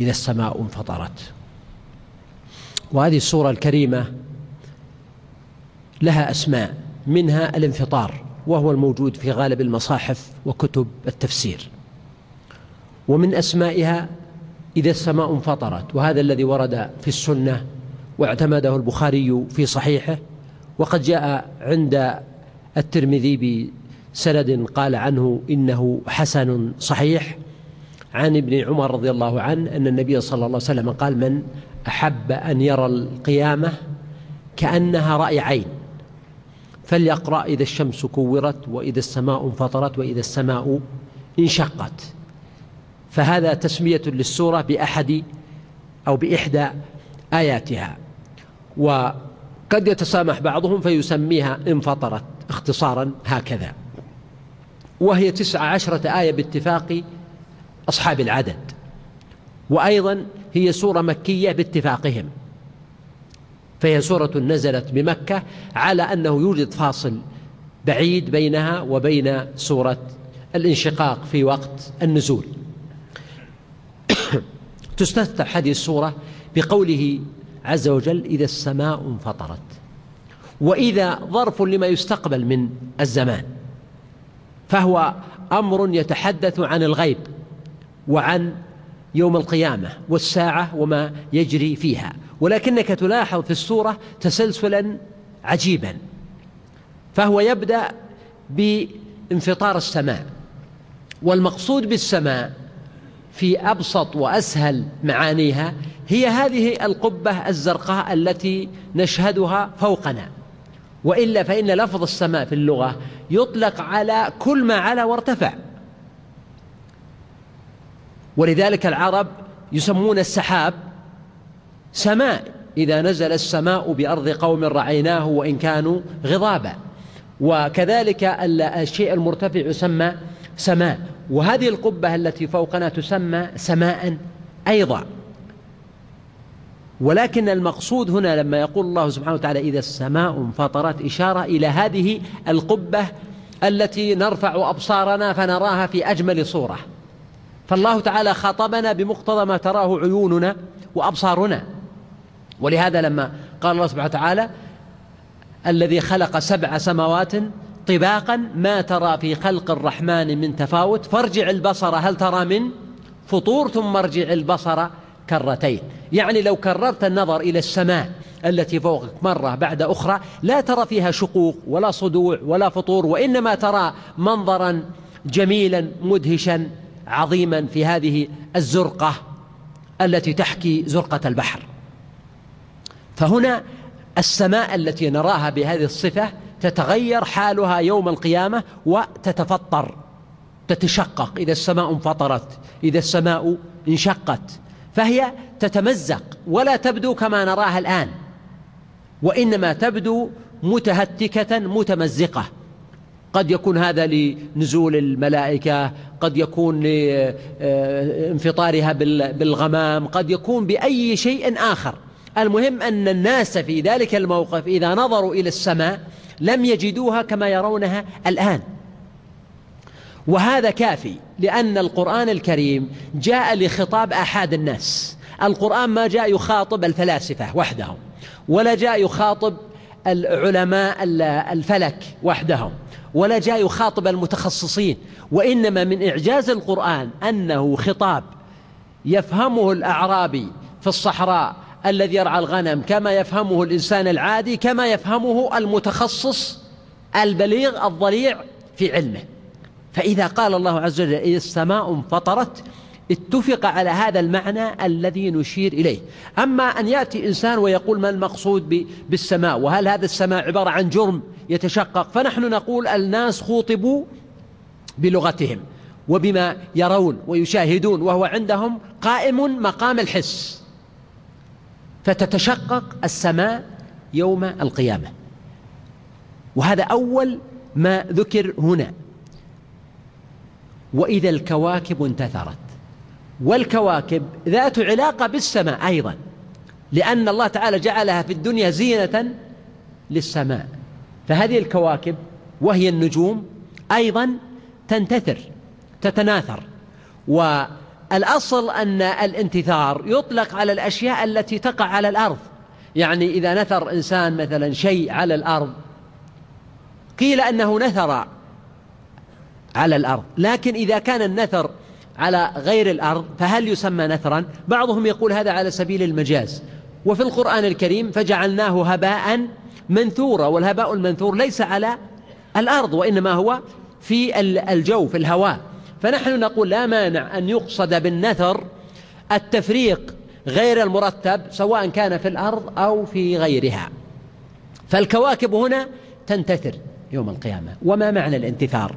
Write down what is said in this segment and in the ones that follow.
إذا السماء انفطرت. وهذه السورة الكريمة لها أسماء منها الانفطار وهو الموجود في غالب المصاحف وكتب التفسير. ومن أسمائها إذا السماء انفطرت وهذا الذي ورد في السنة واعتمده البخاري في صحيحه وقد جاء عند الترمذي بسند قال عنه إنه حسن صحيح عن ابن عمر رضي الله عنه أن النبي صلى الله عليه وسلم قال من أحب أن يرى القيامة كأنها رأي عين فليقرأ إذا الشمس كورت وإذا السماء انفطرت وإذا السماء انشقت. فهذا تسمية للسورة بأحد أو بإحدى آياتها. وقد يتسامح بعضهم فيسميها انفطرت اختصارا هكذا. وهي تسع عشرة آية باتفاق أصحاب العدد. وأيضا هي سورة مكية باتفاقهم. فهي سورة نزلت بمكة على أنه يوجد فاصل بعيد بينها وبين سورة الانشقاق في وقت النزول. تستفتح هذه السورة بقوله عز وجل إذا السماء انفطرت وإذا ظرف لما يستقبل من الزمان. فهو أمر يتحدث عن الغيب. وعن يوم القيامة والساعة وما يجري فيها. ولكنك تلاحظ في السورة تسلسلا عجيبا فهو يبدأ بانفطار السماء والمقصود بالسماء في أبسط وأسهل معانيها هي هذه القبة الزرقاء التي نشهدها فوقنا. وإلا فإن لفظ السماء في اللغة يطلق على كل ما علا وارتفع. ولذلك العرب يسمون السحاب سماء إذا نزل السماء بأرض قوم رعيناه وإن كانوا غضابا. وكذلك الشيء المرتفع يسمى سماء. وهذه القبة التي فوقنا تسمى سماء أيضا. ولكن المقصود هنا لما يقول الله سبحانه وتعالى إذا السماء انفطرت إشارة إلى هذه القبة التي نرفع أبصارنا فنراها في أجمل صورة. فالله تعالى خاطبنا بمقتضى ما تراه عيوننا وأبصارنا. ولهذا لما قال الله سبحانه وتعالى الذي خلق سبع سماوات طباقا ما ترى في خلق الرحمن من تفاوت فارجع البصر هل ترى من فطور؟ ثم ارجع البصر كرتين. يعني لو كررت النظر إلى السماء التي فوقك مرة بعد أخرى لا ترى فيها شقوق ولا صدوع ولا فطور وإنما ترى منظرا جميلا مدهشا عظيما في هذه الزرقة التي تحكي زرقة البحر. فهنا السماء التي نراها بهذه الصفة تتغير حالها يوم القيامة وتتفطر تتشقق. إذا السماء انفطرت إذا السماء انشقت فهي تتمزق ولا تبدو كما نراها الآن وإنما تبدو متهتكة متمزقة. قد يكون هذا لنزول الملائكة قد يكون لانفطارها بالغمام قد يكون بأي شيء آخر. المهم أن الناس في ذلك الموقف إذا نظروا إلى السماء لم يجدوها كما يرونها الآن. وهذا كافي لأن القرآن الكريم جاء لخطاب أحد الناس. القرآن ما جاء يخاطب الفلاسفة وحدهم ولا جاء يخاطب العلماء الفلك وحدهم. ولا جاء يخاطب المتخصصين وإنما من إعجاز القرآن أنه خطاب يفهمه الأعرابي في الصحراء الذي يرعى الغنم كما يفهمه الإنسان العادي كما يفهمه المتخصص البليغ الضليع في علمه. فإذا قال الله عز وجل إذا السماء انفطرت اتفق على هذا المعنى الذي نشير إليه. أما أن يأتي إنسان ويقول ما المقصود بالسماء وهل هذا السماء عبارة عن جرم يتشقق؟ فنحن نقول الناس خوطبوا بلغتهم وبما يرون ويشاهدون وهو عندهم قائم مقام الحس. فتتشقق السماء يوم القيامة. وهذا أول ما ذكر هنا. وإذا الكواكب انتثرت. والكواكب ذات علاقة بالسماء أيضا لأن الله تعالى جعلها في الدنيا زينة للسماء. فهذه الكواكب وهي النجوم أيضا تنتثر تتناثر. والأصل أن الانتثار يطلق على الأشياء التي تقع على الأرض. يعني إذا نثر إنسان مثلا شيء على الأرض قيل أنه نثر على الأرض. لكن إذا كان النثر على غير الأرض فهل يسمى نثرا؟ بعضهم يقول هذا على سبيل المجاز. وفي القرآن الكريم فجعلناه هباء منثورا والهباء المنثور ليس على الأرض وإنما هو في الجو في الهواء. فنحن نقول لا مانع أن يقصد بالنثر التفريق غير المرتب سواء كان في الأرض أو في غيرها. فالكواكب هنا تنتثر يوم القيامة. وما معنى الانتثار؟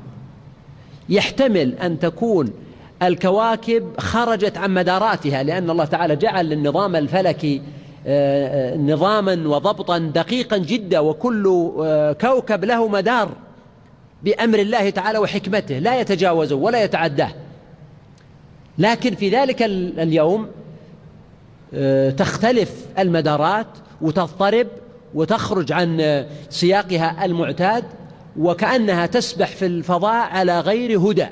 يحتمل أن تكون الكواكب خرجت عن مداراتها لأن الله تعالى جعل النظام الفلكي آه، آه، نظاما وضبطا دقيقا جدا وكل آه، كوكب له مدار بأمر الله تعالى وحكمته لا يتجاوزه ولا يتعداه. لكن في ذلك اليوم تختلف المدارات وتضطرب وتخرج عن سياقها المعتاد وكأنها تسبح في الفضاء على غير هدى.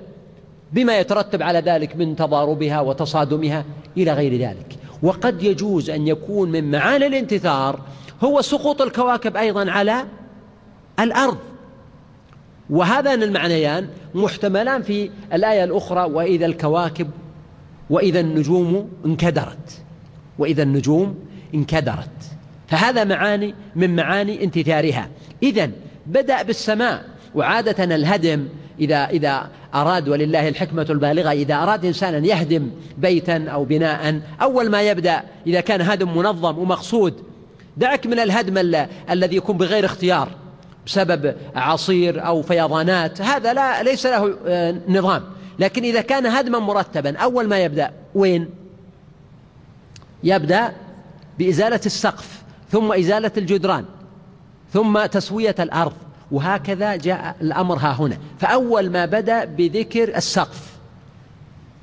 بما يترتب على ذلك من تضاربها وتصادمها إلى غير ذلك. وقد يجوز أن يكون من معاني الانتثار هو سقوط الكواكب أيضا على الأرض. وهذان المعنيان محتملان في الآية الأخرى وإذا الكواكب وإذا النجوم انكدرت. وإذا النجوم انكدرت. فهذا معاني من معاني انتثارها. إذا بدأ بالسماء وعادة الهدم إذا إذا أراد ولله الحكمة البالغة إذا أراد إنسان أن يهدم بيتا أو بناء أول ما يبدأ إذا كان هدم منظم ومقصود دعك من الهدم الذي يكون بغير اختيار بسبب عصير أو فيضانات هذا لا ليس له آه، نظام. لكن إذا كان هدما مرتبا أول ما يبدأ وين؟ يبدأ بإزالة السقف ثم إزالة الجدران ثم تسوية الأرض وهكذا جاء الأمر ها هنا. فأول ما بدأ بذكر السقف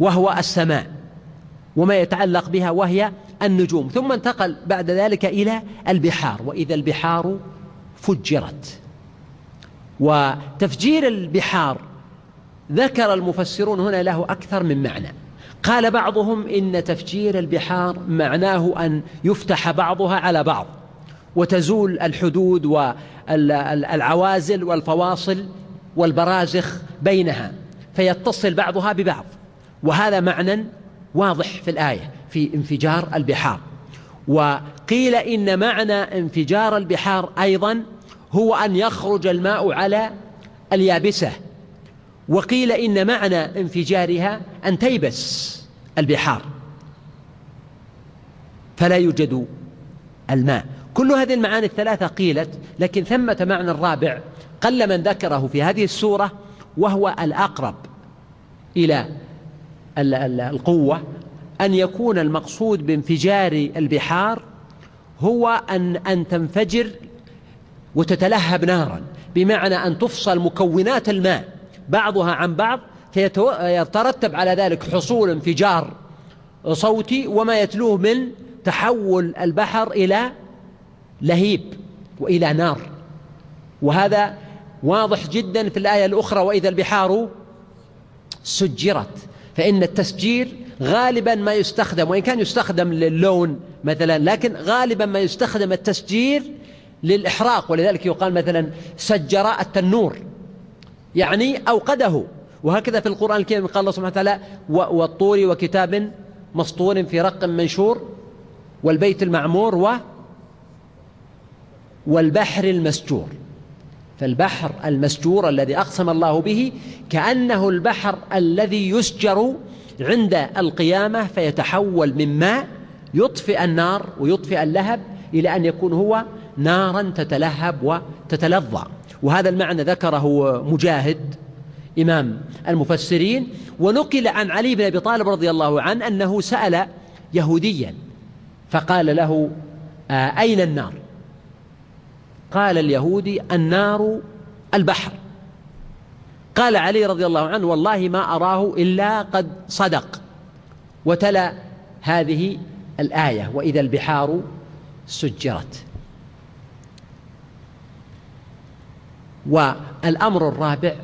وهو السماء وما يتعلق بها وهي النجوم. ثم انتقل بعد ذلك إلى البحار وإذا البحار فجرت. وتفجير البحار ذكر المفسرون هنا له أكثر من معنى. قال بعضهم إن تفجير البحار معناه أن يفتح بعضها على بعض وتزول الحدود والعوازل والفواصل والبرازخ بينها فيتصل بعضها ببعض. وهذا معنى واضح في الآية في انفجار البحار. وقيل إن معنى انفجار البحار أيضا هو أن يخرج الماء على اليابسة. وقيل إن معنى انفجارها أن تيبس البحار. فلا يوجد الماء. كل هذه المعاني الثلاثة قيلت لكن ثمة معنى الرابع قل من ذكره في هذه السورة وهو الأقرب إلى القوة أن يكون المقصود بانفجار البحار هو أن أن تنفجر وتتلهب نارا بمعنى أن تفصل مكونات الماء بعضها عن بعض فيترتب على ذلك حصول انفجار صوتي وما يتلوه من تحول البحر إلى لهيب وإلى نار. وهذا واضح جدا في الآية الأخرى وإذا البحار سجرت فإن التسجير غالبا ما يستخدم وإن كان يستخدم للون مثلا لكن غالبا ما يستخدم التسجير للإحراق. ولذلك يقال مثلا سجر التنور يعني أوقده. وهكذا في القرآن الكريم قال الله سبحانه وتعالى والطور وكتاب مسطور في رق منشور والبيت المعمور و والبحر المسجور. فالبحر المسجور الذي أقسم الله به كأنه البحر الذي يسجر عند القيامة فيتحول من ماء يطفئ النار ويطفئ اللهب إلى أن يكون هو نارا تتلهب وتتلظى. وهذا المعنى ذكره مجاهد إمام المفسرين. ونقل عن علي بن أبي طالب رضي الله عنه أنه سأل يهوديا فقال له آه، أين النار؟ قال اليهودي النار البحر. قال علي رضي الله عنه والله ما أراه إلا قد صدق. وتلا هذه الآية وإذا البحار سجرت. والأمر الرابع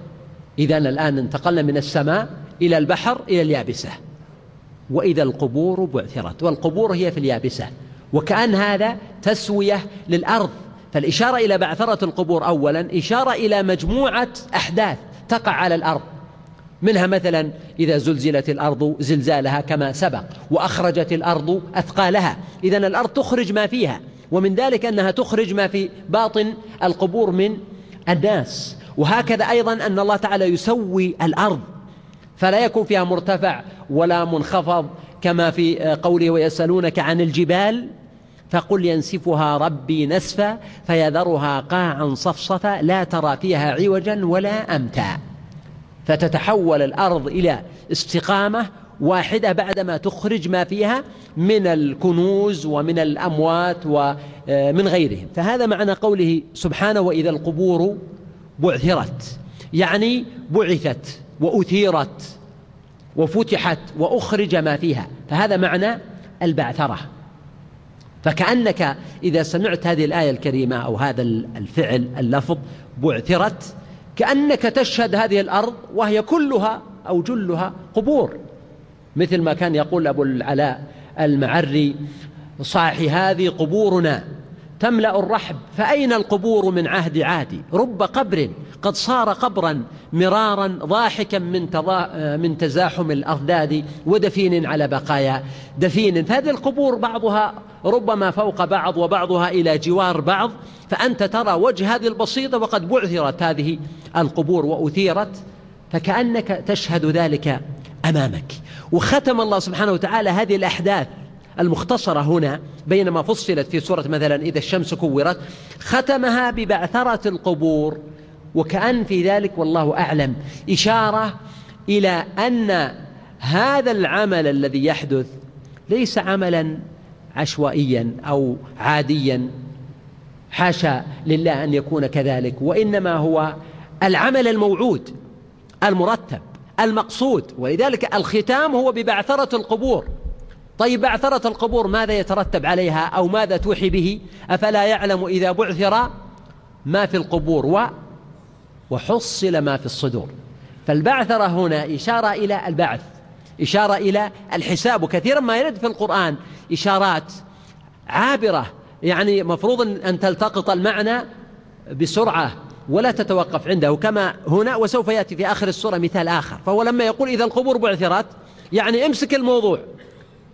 إذا الآن انتقلنا من السماء إلى البحر إلى اليابسة. وإذا القبور بعثرت والقبور هي في اليابسة. وكأن هذا تسوية للأرض. فالإشارة إلى بعثرة القبور أولا إشارة إلى مجموعة أحداث تقع على الأرض. منها مثلا إذا زلزلت الأرض زلزالها كما سبق وأخرجت الأرض أثقالها. إذا الأرض تخرج ما فيها ومن ذلك أنها تخرج ما في باطن القبور من الناس. وهكذا أيضا أن الله تعالى يسوي الأرض. فلا يكون فيها مرتفع ولا منخفض كما في قوله ويسألونك عن الجبال فقل ينسفها ربي نسفا فيذرها قاعا صفصفا لا ترى فيها عوجا ولا أمتا. فتتحول الأرض إلى استقامة واحدة بعدما تخرج ما فيها من الكنوز ومن الأموات ومن غيرهم. فهذا معنى قوله سبحانه وإذا القبور بعثرت. يعني بعثت وأثيرت وفتحت وأخرج ما فيها. فهذا معنى البعثرة. فكأنك إذا سمعت هذه الآية الكريمة أو هذا الفعل اللفظ بعثرت كأنك تشهد هذه الأرض وهي كلها أو جلها قبور. مثل ما كان يقول أبو العلاء المعري صاحي هذه قبورنا. تملأ الرحب فأين القبور من عهد عادي؟ رب قبر قد صار قبرا مرارا ضاحكا من, تضا من تزاحم الأضداد ودفين على بقايا دفين. فهذه القبور بعضها ربما فوق بعض وبعضها إلى جوار بعض فأنت ترى وجه هذه البسيطة وقد بعثرت هذه القبور وأثيرت فكأنك تشهد ذلك أمامك. وختم الله سبحانه وتعالى هذه الأحداث المختصرة هنا بينما فصلت في سورة مثلا إذا الشمس كورت ختمها ببعثرة القبور وكأن في ذلك والله أعلم. إشارة إلى أن هذا العمل الذي يحدث ليس عملا عشوائيا أو عاديا. حاشا لله أن يكون كذلك وإنما هو العمل الموعود المرتب المقصود ولذلك الختام هو ببعثرة القبور. طيب بعثرة القبور ماذا يترتب عليها أو ماذا توحي به؟ أفلا يعلم إذا بعثر ما في القبور و وحصل ما في الصدور. فالبعثرة هنا إشارة إلى البعث إشارة إلى الحساب وكثيرا ما يرد في القرآن إشارات عابرة يعني مفروض أن تلتقط المعنى بسرعة ولا تتوقف عنده كما هنا وسوف يأتي في آخر السورة مثال آخر فهو لما يقول إذا القبور بعثرت يعني امسك الموضوع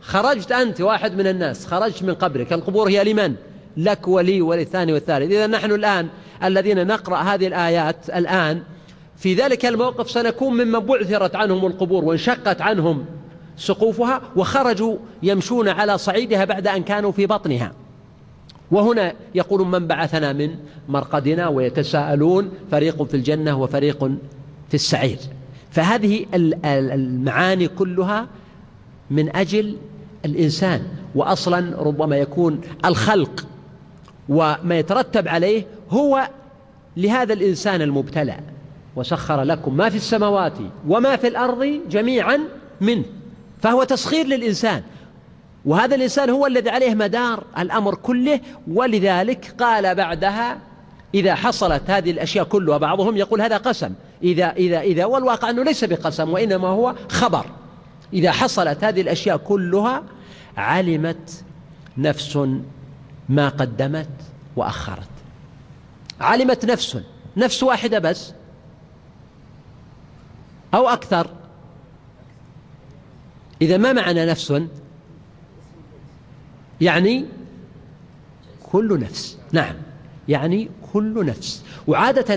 خرجت أنت واحد من الناس خرجت من قبرك القبور هي لمن؟ لك ولي وللثاني والثالث إذا نحن الآن الذين نقرأ هذه الآيات الآن في ذلك الموقف سنكون ممن بعثرت عنهم القبور وانشقت عنهم سقوفها وخرجوا يمشون على صعيدها بعد أن كانوا في بطنها. وهنا يقول من بعثنا من مرقدنا ويتساءلون فريق في الجنة وفريق في السعير. فهذه المعاني كلها من أجل الإنسان وأصلا ربما يكون الخلق وما يترتب عليه هو لهذا الإنسان المبتلى. وسخر لكم ما في السماوات وما في الأرض جميعا منه فهو تسخير للإنسان. وهذا الإنسان هو الذي عليه مدار الأمر كله ولذلك قال بعدها إذا حصلت هذه الأشياء كلها بعضهم يقول هذا قسم. إذا إذا إذا والواقع أنه ليس بقسم وإنما هو خبر. إذا حصلت هذه الأشياء كلها علمت نفس ما قدمت وأخرت. علمت نفس نفس واحدة بس. أو أكثر. إذا ما معنى نفس؟ يعني كل نفس. نعم. يعني كل نفس. وعادة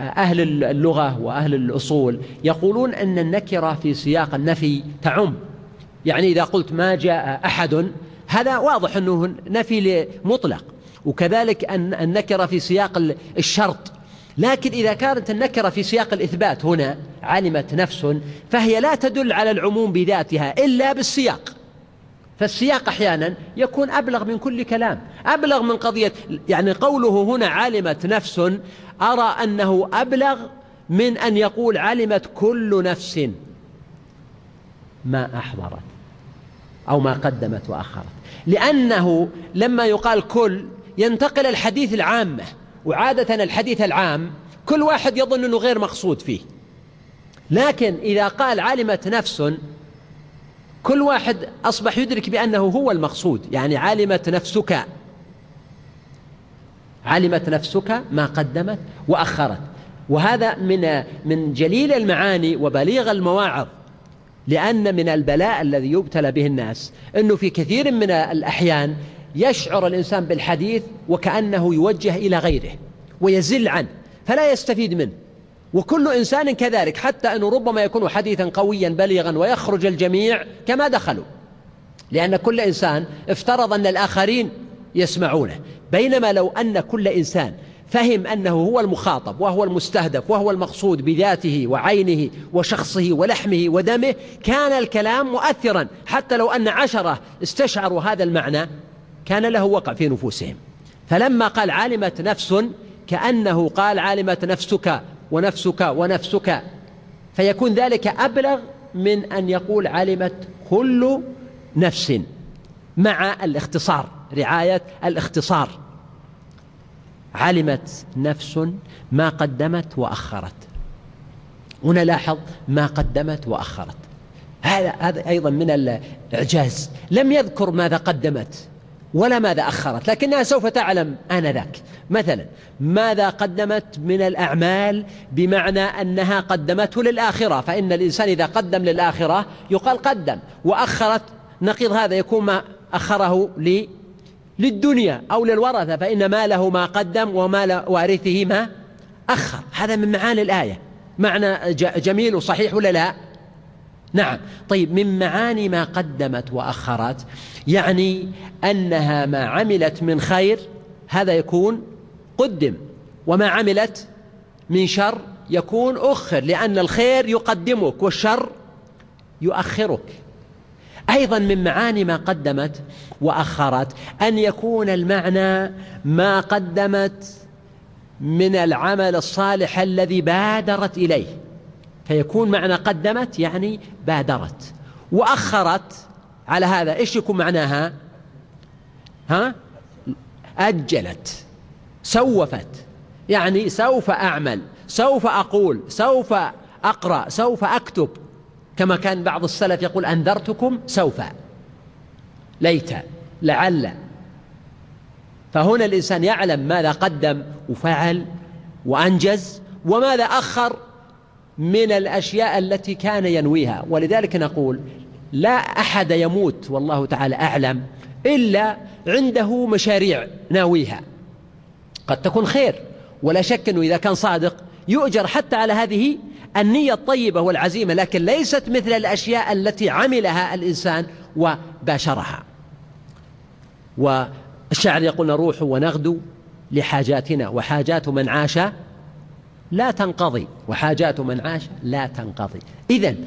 أهل اللغة وأهل الأصول يقولون أن النكرة في سياق النفي تعم. يعني إذا قلت ما جاء أحد هذا واضح أنه نفي مطلق وكذلك أن النكرة في سياق الشرط. لكن إذا كانت النكرة في سياق الإثبات هنا علمت نفس فهي لا تدل على العموم بذاتها إلا بالسياق. فالسياق أحيانا يكون أبلغ من كل كلام أبلغ من قضية يعني قوله هنا علمت نفس أرى أنه أبلغ من أن يقول علمت كل نفس. ما أحضرت أو ما قدمت وأخرت. لأنه لما يقال كل ينتقل الحديث العامة وعادة الحديث العام كل واحد يظن أنه غير مقصود فيه. لكن إذا قال علمت نفس كل واحد أصبح يدرك بأنه هو المقصود يعني علمت نفسك علمت نفسك ما قدمت وأخرت. وهذا من من جليل المعاني وبليغ المواعظ لأن من البلاء الذي يبتلى به الناس أنه في كثير من الأحيان يشعر الإنسان بالحديث وكأنه يوجه إلى غيره ويزل عنه فلا يستفيد منه. وكل إنسان كذلك حتى أنه ربما يكون حديثا قويا بليغا ويخرج الجميع كما دخلوا. لأن كل إنسان افترض أن الآخرين يسمعونه. بينما لو أن كل إنسان فهم أنه هو المخاطب وهو المستهدف وهو المقصود بذاته وعينه وشخصه ولحمه ودمه كان الكلام مؤثرا. حتى لو أن عشرة استشعروا هذا المعنى كان له وقع في نفوسهم. فلما قال علمت نفس كأنه قال علمت نفسك ونفسك ونفسك. فيكون ذلك أبلغ من أن يقول علمت كل نفس مع الاختصار رعاية الاختصار. علمت نفس ما قدمت وأخرت. هنا لاحظ ما قدمت وأخرت. هذا هذا أيضا من الإعجاز. لم يذكر ماذا قدمت. ولا ماذا أخرت لكنها سوف تعلم آنذاك. مثلا ماذا قدمت من الأعمال بمعنى أنها قدمته للآخرة؟ فإن الإنسان إذا قدم للآخرة يقال قدم وأخرت نقيض هذا يكون ما أخره لي للدنيا أو للورثة فإن ماله ما قدم ومال وارثه ما أخر. هذا من معاني الآية. معنى جميل وصحيح ولا لا؟ نعم. طيب من معاني ما قدمت وأخرت يعني أنها ما عملت من خير هذا يكون قدم وما عملت من شر يكون أخر لأن الخير يقدمك والشر يؤخرك. أيضا من معاني ما قدمت وأخرت أن يكون المعنى ما قدمت من العمل الصالح الذي بادرت إليه. فيكون معنى قدمت يعني بادرت. وأخرت على هذا إيش يكون معناها؟ ها؟ أجلت سوفت. يعني سوف أعمل سوف أقول سوف أقرأ سوف أكتب. كما كان بعض السلف يقول أنذرتكم سوف. ليت لعل. فهنا الإنسان يعلم ماذا قدم وفعل وأنجز وماذا أخر. من الأشياء التي كان ينويها. ولذلك نقول لا أحد يموت والله تعالى أعلم إلا عنده مشاريع ناويها. قد تكون خير ولا شك أنه إذا كان صادق يؤجر حتى على هذه النية الطيبة والعزيمة لكن ليست مثل الأشياء التي عملها الإنسان وباشرها. والشاعر يقول نروح ونغدو لحاجاتنا وحاجات من عاش لا تنقضي. وحاجات من عاش لا تنقضي. إذن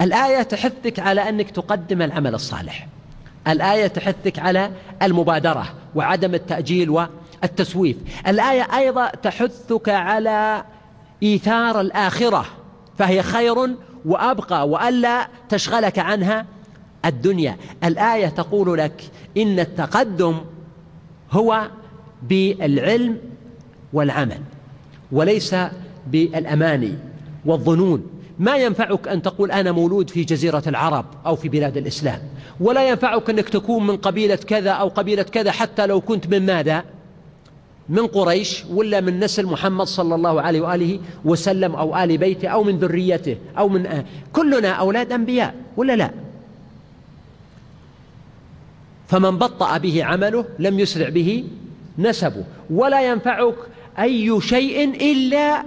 الآية تحثك على أنك تقدم العمل الصالح. الآية تحثك على المبادرة وعدم التأجيل والتسويف. الآية أيضا تحثك على إيثار الآخرة فهي خير وأبقى وألا تشغلك عنها الدنيا. الآية تقول لك إن التقدم هو بالعلم والعمل. وليس بالأماني والظنون. ما ينفعك أن تقول أنا مولود في جزيرة العرب أو في بلاد الإسلام. ولا ينفعك أنك تكون من قبيلة كذا أو قبيلة كذا حتى لو كنت من ماذا؟ من قريش ولا من نسل محمد صلى الله عليه وآله وسلم أو آل بيته أو من ذريته أو من آه كلنا أولاد أنبياء ولا لا؟ فمن بطأ به عمله لم يسرع به نسبه. ولا ينفعك أي شيء إلا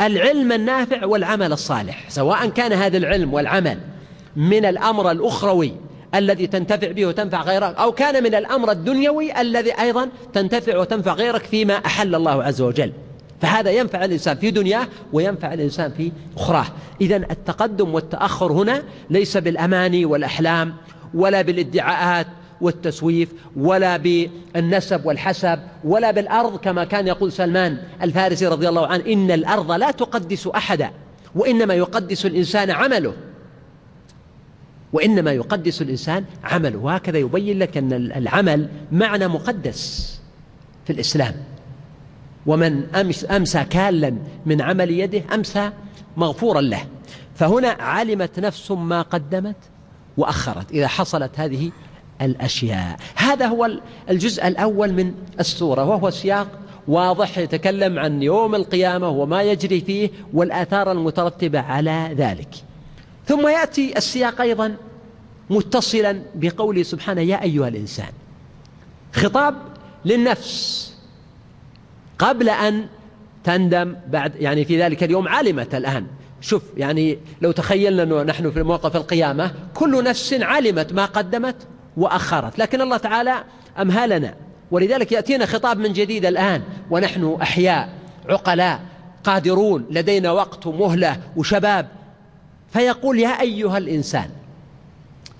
العلم النافع والعمل الصالح سواء كان هذا العلم والعمل من الأمر الأخروي الذي تنتفع به وتنفع غيرك أو كان من الأمر الدنيوي الذي أيضا تنتفع وتنفع غيرك فيما أحل الله عز وجل. فهذا ينفع الإنسان في دنياه وينفع الإنسان في أخراه. إذا التقدم والتأخر هنا ليس بالأماني والأحلام ولا بالادعاءات والتسويف ولا بالنسب والحسب ولا بالأرض كما كان يقول سلمان الفارسي رضي الله عنه إن الأرض لا تقدس أحدا وإنما يقدس الإنسان عمله وإنما يقدس الإنسان عمله وهكذا يبين لك أن العمل معنى مقدس في الإسلام ومن أمس أمسى كالا من عمل يده أمسى مغفورا له فهنا علمت نفس ما قدمت وأخرت إذا حصلت هذه الأشياء. هذا هو الجزء الأول من السورة وهو سياق واضح يتكلم عن يوم القيامة وما يجري فيه والآثار المترتبة على ذلك. ثم يأتي السياق أيضا متصلا بقوله سبحانه يا أيها الإنسان خطاب للنفس قبل أن تندم بعد يعني في ذلك اليوم علمت الآن. شوف يعني لو تخيلنا أنه نحن في موقف القيامة كل نفس علمت ما قدمت وأخرت. لكن الله تعالى أمهلنا. ولذلك يأتينا خطاب من جديد الآن. ونحن أحياء عقلاء قادرون لدينا وقت ومهلة وشباب. فيقول يا أيها الإنسان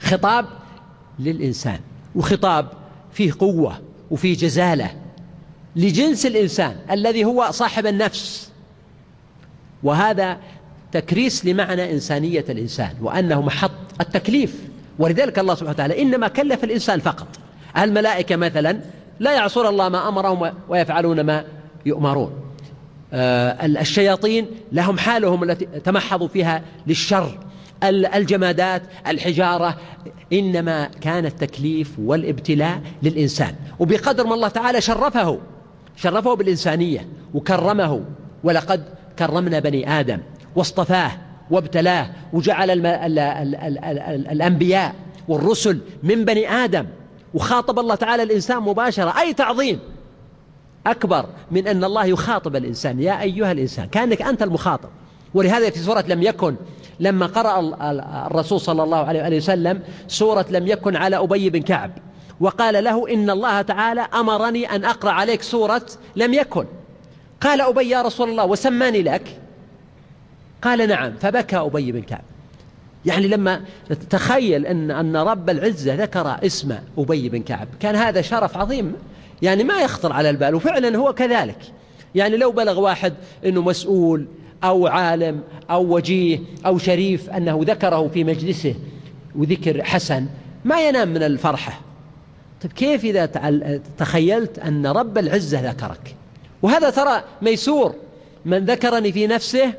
خطاب للإنسان. وخطاب فيه قوة وفيه جزالة لجنس الإنسان الذي هو صاحب النفس. وهذا تكريس لمعنى إنسانية الإنسان وأنه محط التكليف. ولذلك الله سبحانه وتعالى إنما كلف الإنسان فقط. الملائكة مثلا لا يعصون الله ما أمرهم ويفعلون ما يؤمرون. آه، الشياطين لهم حالهم التي تمحضوا فيها للشر. الجمادات الحجارة إنما كان التكليف والابتلاء للإنسان. وبقدر ما الله تعالى شرفه شرفه بالإنسانية وكرمه ولقد كرمنا بني آدم واصطفاه. وابتلاه وجعل. الأنبياء والرسل من بني آدم. وخاطب الله تعالى الإنسان مباشرة. أي تعظيم؟ أكبر من أن الله يخاطب الإنسان. يا أيها الإنسان كأنك أنت المخاطب. ولهذا في سورة لم يكن لما قرأ الرسول صلى الله عليه وسلم سورة لم يكن على أبي بن كعب. وقال له إن الله تعالى أمرني أن أقرأ عليك سورة لم يكن. قال أبي يا رسول الله وسماني لك. قال نعم فبكى أبي بن كعب. يعني لما تخيل أن أن رب العزة ذكر اسم أبي بن كعب كان هذا شرف عظيم يعني ما يخطر على البال وفعلا هو كذلك. يعني لو بلغ واحد أنه مسؤول أو عالم أو وجيه أو شريف أنه ذكره في مجلسه وذكر حسن ما ينام من الفرحة. طيب كيف إذا تخيلت أن رب العزة ذكرك؟ وهذا ترى ميسور من ذكرني في نفسه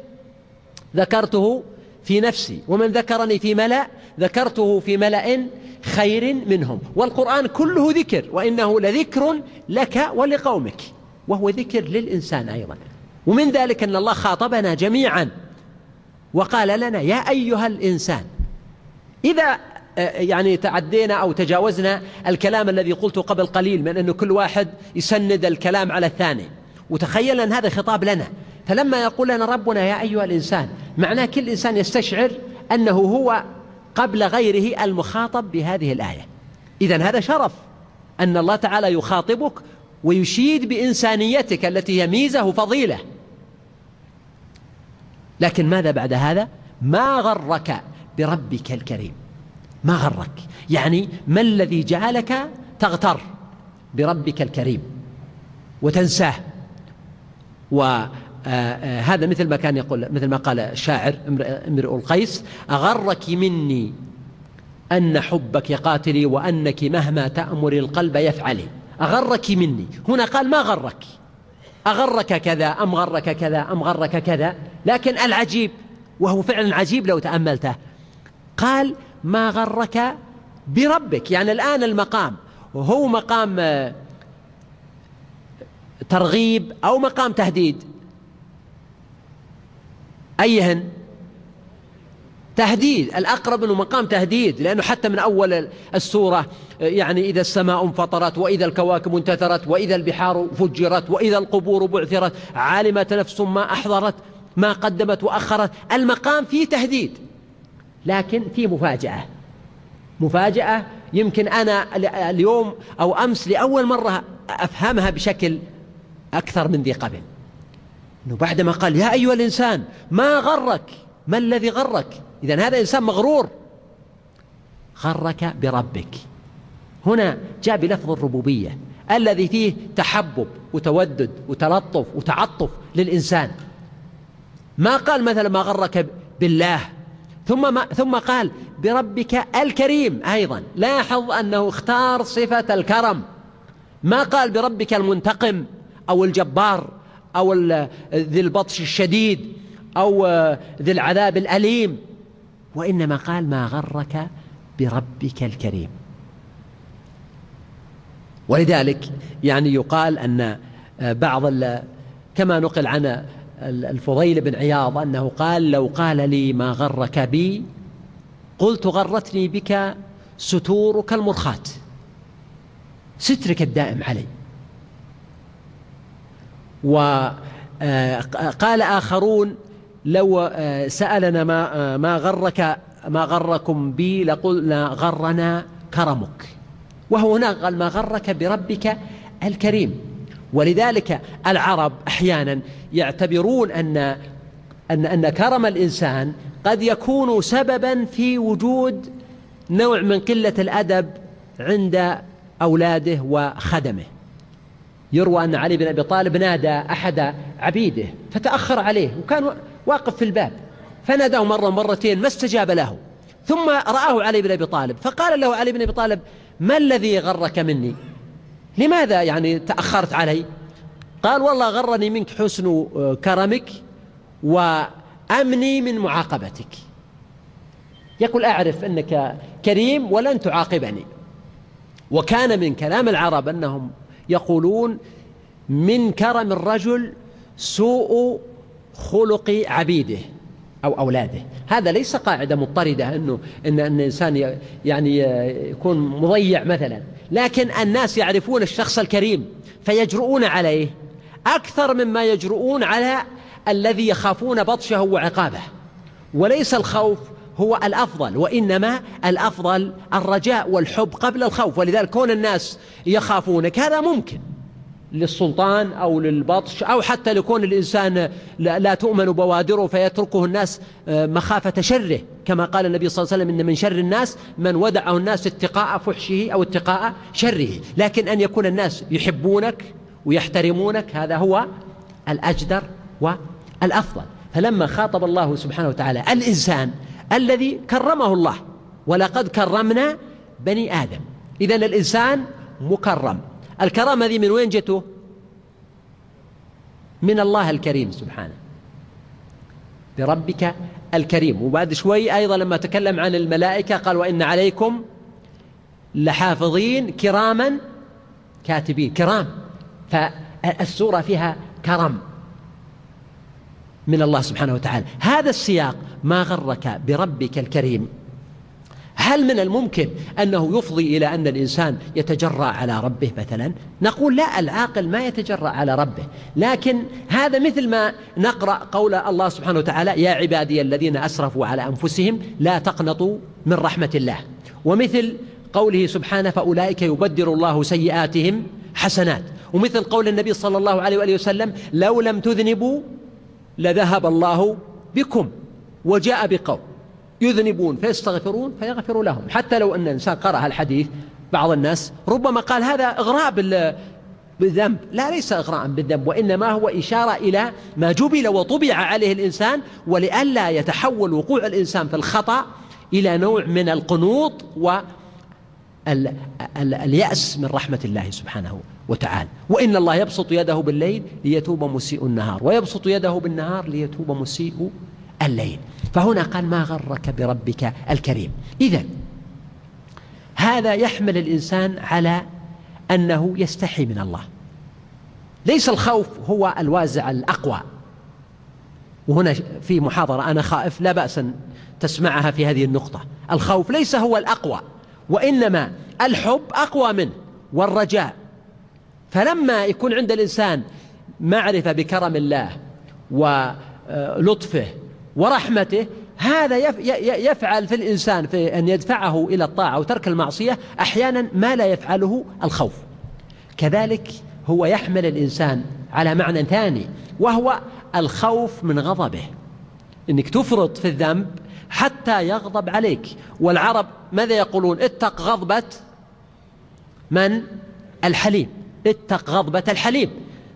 ذكرته في نفسي ومن ذكرني في ملأ ذكرته في ملأ خير منهم. والقرآن كله ذكر وإنه لذكر لك ولقومك وهو ذكر للإنسان أيضا. ومن ذلك أن الله خاطبنا جميعا وقال لنا يا أيها الإنسان إذا آه، يعني تعدينا أو تجاوزنا الكلام الذي قلته قبل قليل من أنه كل واحد يسند الكلام على الثاني وتخيل أن هذا خطاب لنا فلما يقول لنا ربنا يا أيها الإنسان معناه كل إنسان يستشعر أنه هو قبل غيره المخاطب بهذه الآية. إذا هذا شرف أن الله تعالى يخاطبك ويشيد بإنسانيتك التي هي ميزة وفضيلة. لكن ماذا بعد هذا؟ ما غرك بربك الكريم. ما غرك؟ يعني ما الذي جعلك تغتر بربك الكريم وتنساه. وهذا آه، آه، مثل ما كان يقول مثل ما قال الشاعر امرؤ القيس أغرك مني أن حبك قاتلي وأنك مهما تأمر القلب يفعلي. أغرك مني. هنا قال ما غرك؟ أغرك كذا أم غرك كذا أم غرك كذا. لكن العجيب وهو فعلا عجيب لو تأملته قال ما غرك بربك. يعني الآن المقام هو مقام آه، ترغيب أو مقام تهديد. أيهن؟ تهديد الأقرب أنه مقام تهديد لأنه حتى من أول السورة يعني إذا السماء انفطرت وإذا الكواكب انتثرت وإذا البحار فجرت وإذا القبور بعثرت علمت نفس ما أحضرت ما قدمت وأخرت المقام فيه تهديد لكن فيه مفاجأة. مفاجأة يمكن أنا اليوم أو أمس لأول مرة أفهمها بشكل أكثر من ذي قبل. أنه بعدما قال يا أيها الإنسان ما غرك؟ ما الذي غرك؟ إذا هذا إنسان مغرور. غرك بربك. هنا جاء بلفظ الربوبية الذي فيه تحبب وتودد وتلطف وتعطف للإنسان. ما قال مثلا ما غرك بالله ثم ما ثم قال بربك الكريم أيضا. لاحظ أنه اختار صفة الكرم. ما قال بربك المنتقم أو الجبار أو ذي البطش الشديد أو ذي العذاب الأليم. وإنما قال ما غرك بربك الكريم. ولذلك يعني يقال أن بعض كما نقل عن الفضيل بن عياض أنه قال لو قال لي ما غرك بي قلت غرتني بك ستورك المرخاة. سترك الدائم علي. وقال آخرون لو سألنا ما ما غرك ما غركم بي لقلنا غرنا كرمك. وهو هنا قال ما غرك بربك الكريم. ولذلك العرب أحيانا يعتبرون أن أن أن كرم الإنسان قد يكون سببا في وجود نوع من قلة الأدب عند أولاده وخدمه. يروى أن علي بن أبي طالب نادى أحد عبيده فتأخر عليه وكان واقف في الباب فناداه مرة مرتين ما استجاب له. ثم رآه علي بن أبي طالب فقال له علي بن أبي طالب ما الذي غرك مني؟ لماذا يعني تأخرت علي؟ قال والله غرني منك حسن كرمك وأمني من معاقبتك. يقول أعرف أنك كريم ولن تعاقبني. وكان من كلام العرب أنهم يقولون من كرم الرجل سوء خلق عبيده أو أولاده. هذا ليس قاعدة مضطردة أنه إن, الإنسان يعني يكون مضيع مثلا. لكن الناس يعرفون الشخص الكريم فيجرؤون عليه أكثر مما يجرؤون على الذي يخافون بطشه وعقابه. وليس الخوف هو الأفضل وإنما الأفضل الرجاء والحب قبل الخوف. ولذلك كون الناس يخافونك هذا ممكن للسلطان أو للبطش أو حتى لكون الإنسان لا تؤمن بوادره فيتركه الناس آه، مخافة شره. كما قال النبي صلى الله عليه وسلم إن من شر الناس من ودعه الناس اتقاء فحشه أو اتقاء شره. لكن أن يكون الناس يحبونك ويحترمونك هذا هو الأجدر والأفضل. فلما خاطب الله سبحانه وتعالى الإنسان الذي كرمه الله. ولقد كرمنا بني آدم. إذا الإنسان مكرم. الكرامة هذه من وين جته؟ من الله الكريم سبحانه. بربك الكريم. وبعد شوي أيضا لما تكلم عن الملائكة قال وإن عليكم لحافظين كراما كاتبين. كرام. فالسورة فيها كرم. من الله سبحانه وتعالى. هذا السياق ما غرك بربك الكريم. هل من الممكن أنه يفضي إلى أن الإنسان يتجرأ على ربه مثلا؟ نقول لا العاقل ما يتجرأ على ربه. لكن هذا مثل ما نقرأ قول الله سبحانه وتعالى يا عبادي الذين أسرفوا على أنفسهم لا تقنطوا من رحمة الله. ومثل قوله سبحانه فأولئك يبدر الله سيئاتهم حسنات. ومثل قول النبي صلى الله عليه وآله وسلم لو لم تذنبوا لذهب الله بكم وجاء بقوم يذنبون فيستغفرون فيغفر لهم. حتى لو أن الإنسان قرأ الحديث بعض الناس ربما قال هذا إغراء بالذنب. لا ليس إغراء بالذنب وإنما هو إشارة إلى ما جبل وطبع عليه الإنسان ولئلا يتحول وقوع الإنسان في الخطأ إلى نوع من القنوط واليأس من رحمة الله سبحانه. وتعالى وإن الله يبسط يده بالليل ليتوب مسيء النهار ويبسط يده بالنهار ليتوب مسيء الليل. فهنا قال ما غرك بربك الكريم. إذا هذا يحمل الإنسان على أنه يستحي من الله. ليس الخوف هو الوازع الأقوى. وهنا في محاضرة أنا خائف لا بأس أن تسمعها في هذه النقطة. الخوف ليس هو الأقوى وإنما الحب أقوى منه والرجاء. فلما يكون عند الإنسان معرفة بكرم الله ولطفه ورحمته هذا يفعل في الإنسان في أن يدفعه إلى الطاعة وترك المعصية أحيانا ما لا يفعله الخوف. كذلك هو يحمل الإنسان على معنى ثاني وهو الخوف من غضبه. إنك تفرط في الذنب حتى يغضب عليك. والعرب ماذا يقولون؟ اتق غضبة من؟ الحليم. اتق غضبة الحليم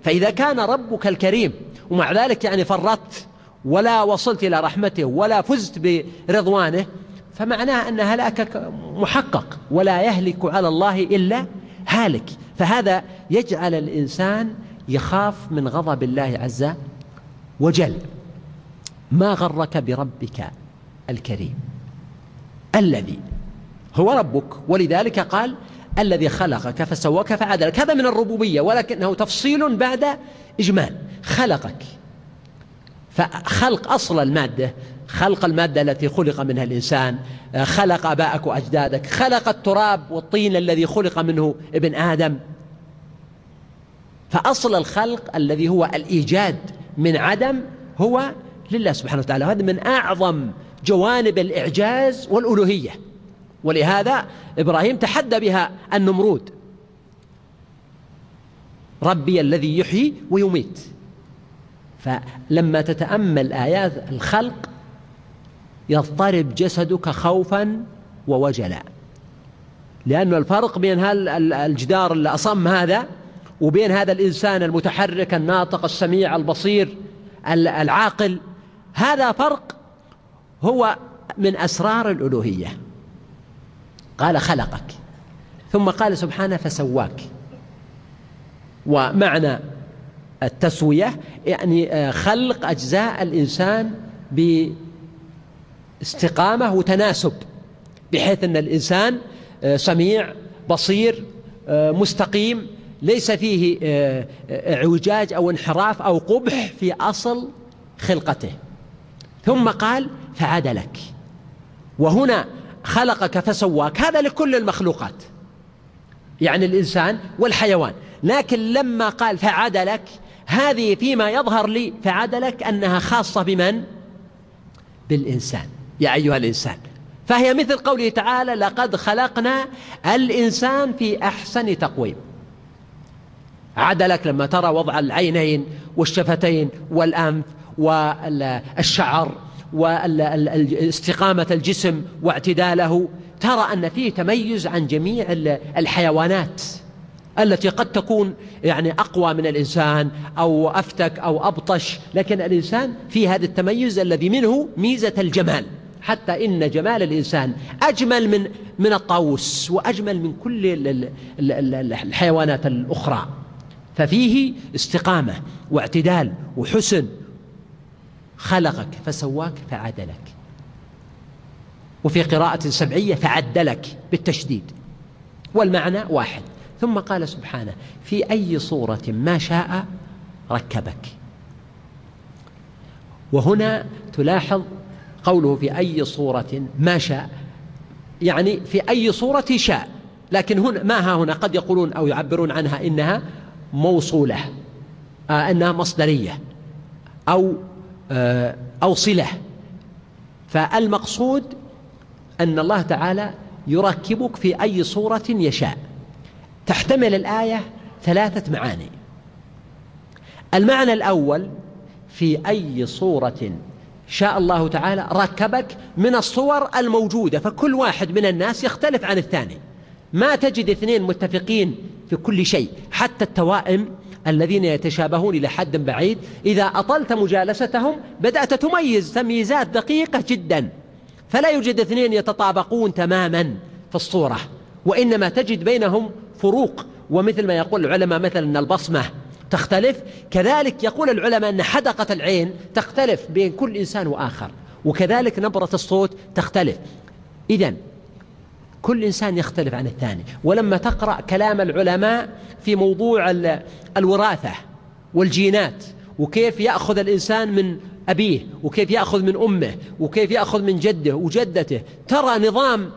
فإذا كان ربك الكريم ومع ذلك يعني فرطت ولا وصلت إلى رحمته ولا فزت برضوانه فمعناه أن هلاكك محقق ولا يهلك على الله إلا هالك. فهذا يجعل الإنسان يخاف من غضب الله عز وجل. ما غرك بربك الكريم؟ الذي هو ربك. ولذلك قال الذي خلقك فسواك فعدلك. هذا من الربوبية ولكنه تفصيل بعد إجمال. خلقك. فخلق أصل المادة. خلق المادة التي خلق منها الإنسان. خلق أباءك وأجدادك. خلق التراب والطين الذي خلق منه ابن آدم. فأصل الخلق الذي هو الإيجاد من عدم هو لله سبحانه وتعالى. هذا من أعظم جوانب الإعجاز والألوهية. ولهذا إبراهيم تحدى بها النمرود. ربي الذي يحيي ويميت. فلما تتأمل آيات الخلق يضطرب جسدك خوفا ووجلا. لأن الفرق بين الجدار الأصم هذا وبين هذا الإنسان المتحرك الناطق السميع البصير العاقل هذا فرق هو من أسرار الألوهية. قال خلقك ثم قال سبحانه فسواك. ومعنى التسوية يعني آه، خلق أجزاء الإنسان باستقامة وتناسب بحيث أن الإنسان آه، سميع بصير آه، مستقيم ليس فيه اعوجاج أو انحراف أو قبح في أصل خلقته. ثم قال فعدلك وهنا خلقك فسواك. هذا لكل المخلوقات. يعني الإنسان والحيوان. لكن لما قال فعدلك هذه فيما يظهر لي فعدلك أنها خاصة بمن؟ بالإنسان. يا أيها الإنسان فهي مثل قوله تعالى لقد خلقنا الإنسان في أحسن تقويم عدلك لما ترى وضع العينين والشفتين والأنف والشعر واستقامة الجسم واعتداله ترى أن فيه تميز عن جميع الحيوانات التي قد تكون يعني أقوى من الإنسان أو أفتك أو أبطش لكن الإنسان في هذا التميز الذي منه ميزة الجمال. حتى إن جمال الإنسان أجمل من من الطاووس وأجمل من كل الحيوانات الأخرى. ففيه استقامة واعتدال وحسن خلقك فسواك فعدلك وفي قراءة سبعية فعدلك بالتشديد. والمعنى واحد. ثم قال سبحانه في أي صورة ما شاء ركبك. وهنا تلاحظ قوله في أي صورة ما شاء. يعني في أي صورة شاء. لكن هنا ما ها هنا؟ قد يقولون أو يعبرون عنها إنها موصولة آه أنها مصدرية أو أو صلة. فالمقصود أن الله تعالى يركبك في أي صورة يشاء. تحتمل الآية ثلاثة معاني. المعنى الأول في أي صورة شاء الله تعالى ركبك من الصور الموجودة فكل واحد من الناس يختلف عن الثاني. ما تجد اثنين متفقين في كل شيء حتى التوائم الذين يتشابهون إلى حد بعيد. إذا أطلت مجالستهم بدأت تميز تمييزات دقيقة جدا. فلا يوجد اثنين يتطابقون تماما في الصورة وإنما تجد بينهم فروق. ومثل ما يقول العلماء مثلا أن البصمة تختلف. كذلك يقول العلماء أن حدقة العين تختلف بين كل إنسان وآخر وكذلك نبرة الصوت تختلف. إذا كل إنسان يختلف عن الثاني. ولما تقرأ كلام العلماء في موضوع الوراثة والجينات وكيف يأخذ الإنسان من أبيه وكيف يأخذ من أمه وكيف يأخذ من جده وجدته ترى نظام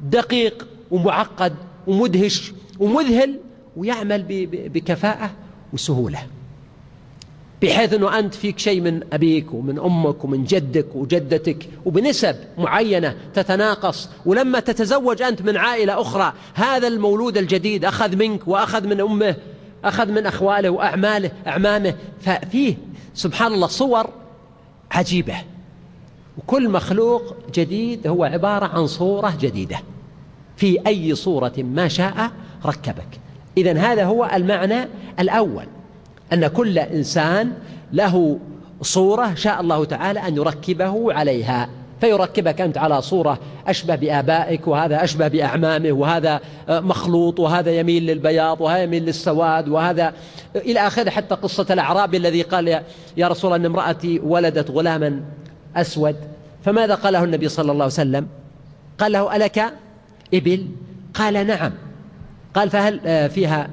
دقيق ومعقد ومدهش ومذهل ويعمل بكفاءة وسهولة. بحيث أنه أنت فيك شيء من أبيك ومن أمك ومن جدك وجدتك وبنسب معينة تتناقص. ولما تتزوج أنت من عائلة أخرى هذا المولود الجديد أخذ منك وأخذ من أمه أخذ من أخواله وأعماله أعمامه. ففيه سبحان الله صور عجيبة. وكل مخلوق جديد هو عبارة عن صورة جديدة. في أي صورة ما شاء ركبك. إذا هذا هو المعنى الأول. أن كل إنسان له صورة شاء الله تعالى أن يركبه عليها فيركبك أنت على صورة أشبه بآبائك وهذا أشبه بأعمامه وهذا مخلوط وهذا يميل للبياض وهذا يميل للسواد وهذا إلى آخره حتى قصة الأعرابي الذي قال يا رسول الله أن امرأتي ولدت غلاما أسود. فماذا قاله النبي صلى الله عليه وسلم؟ قال له ألك إبل؟ قال نعم. قال فهل فيها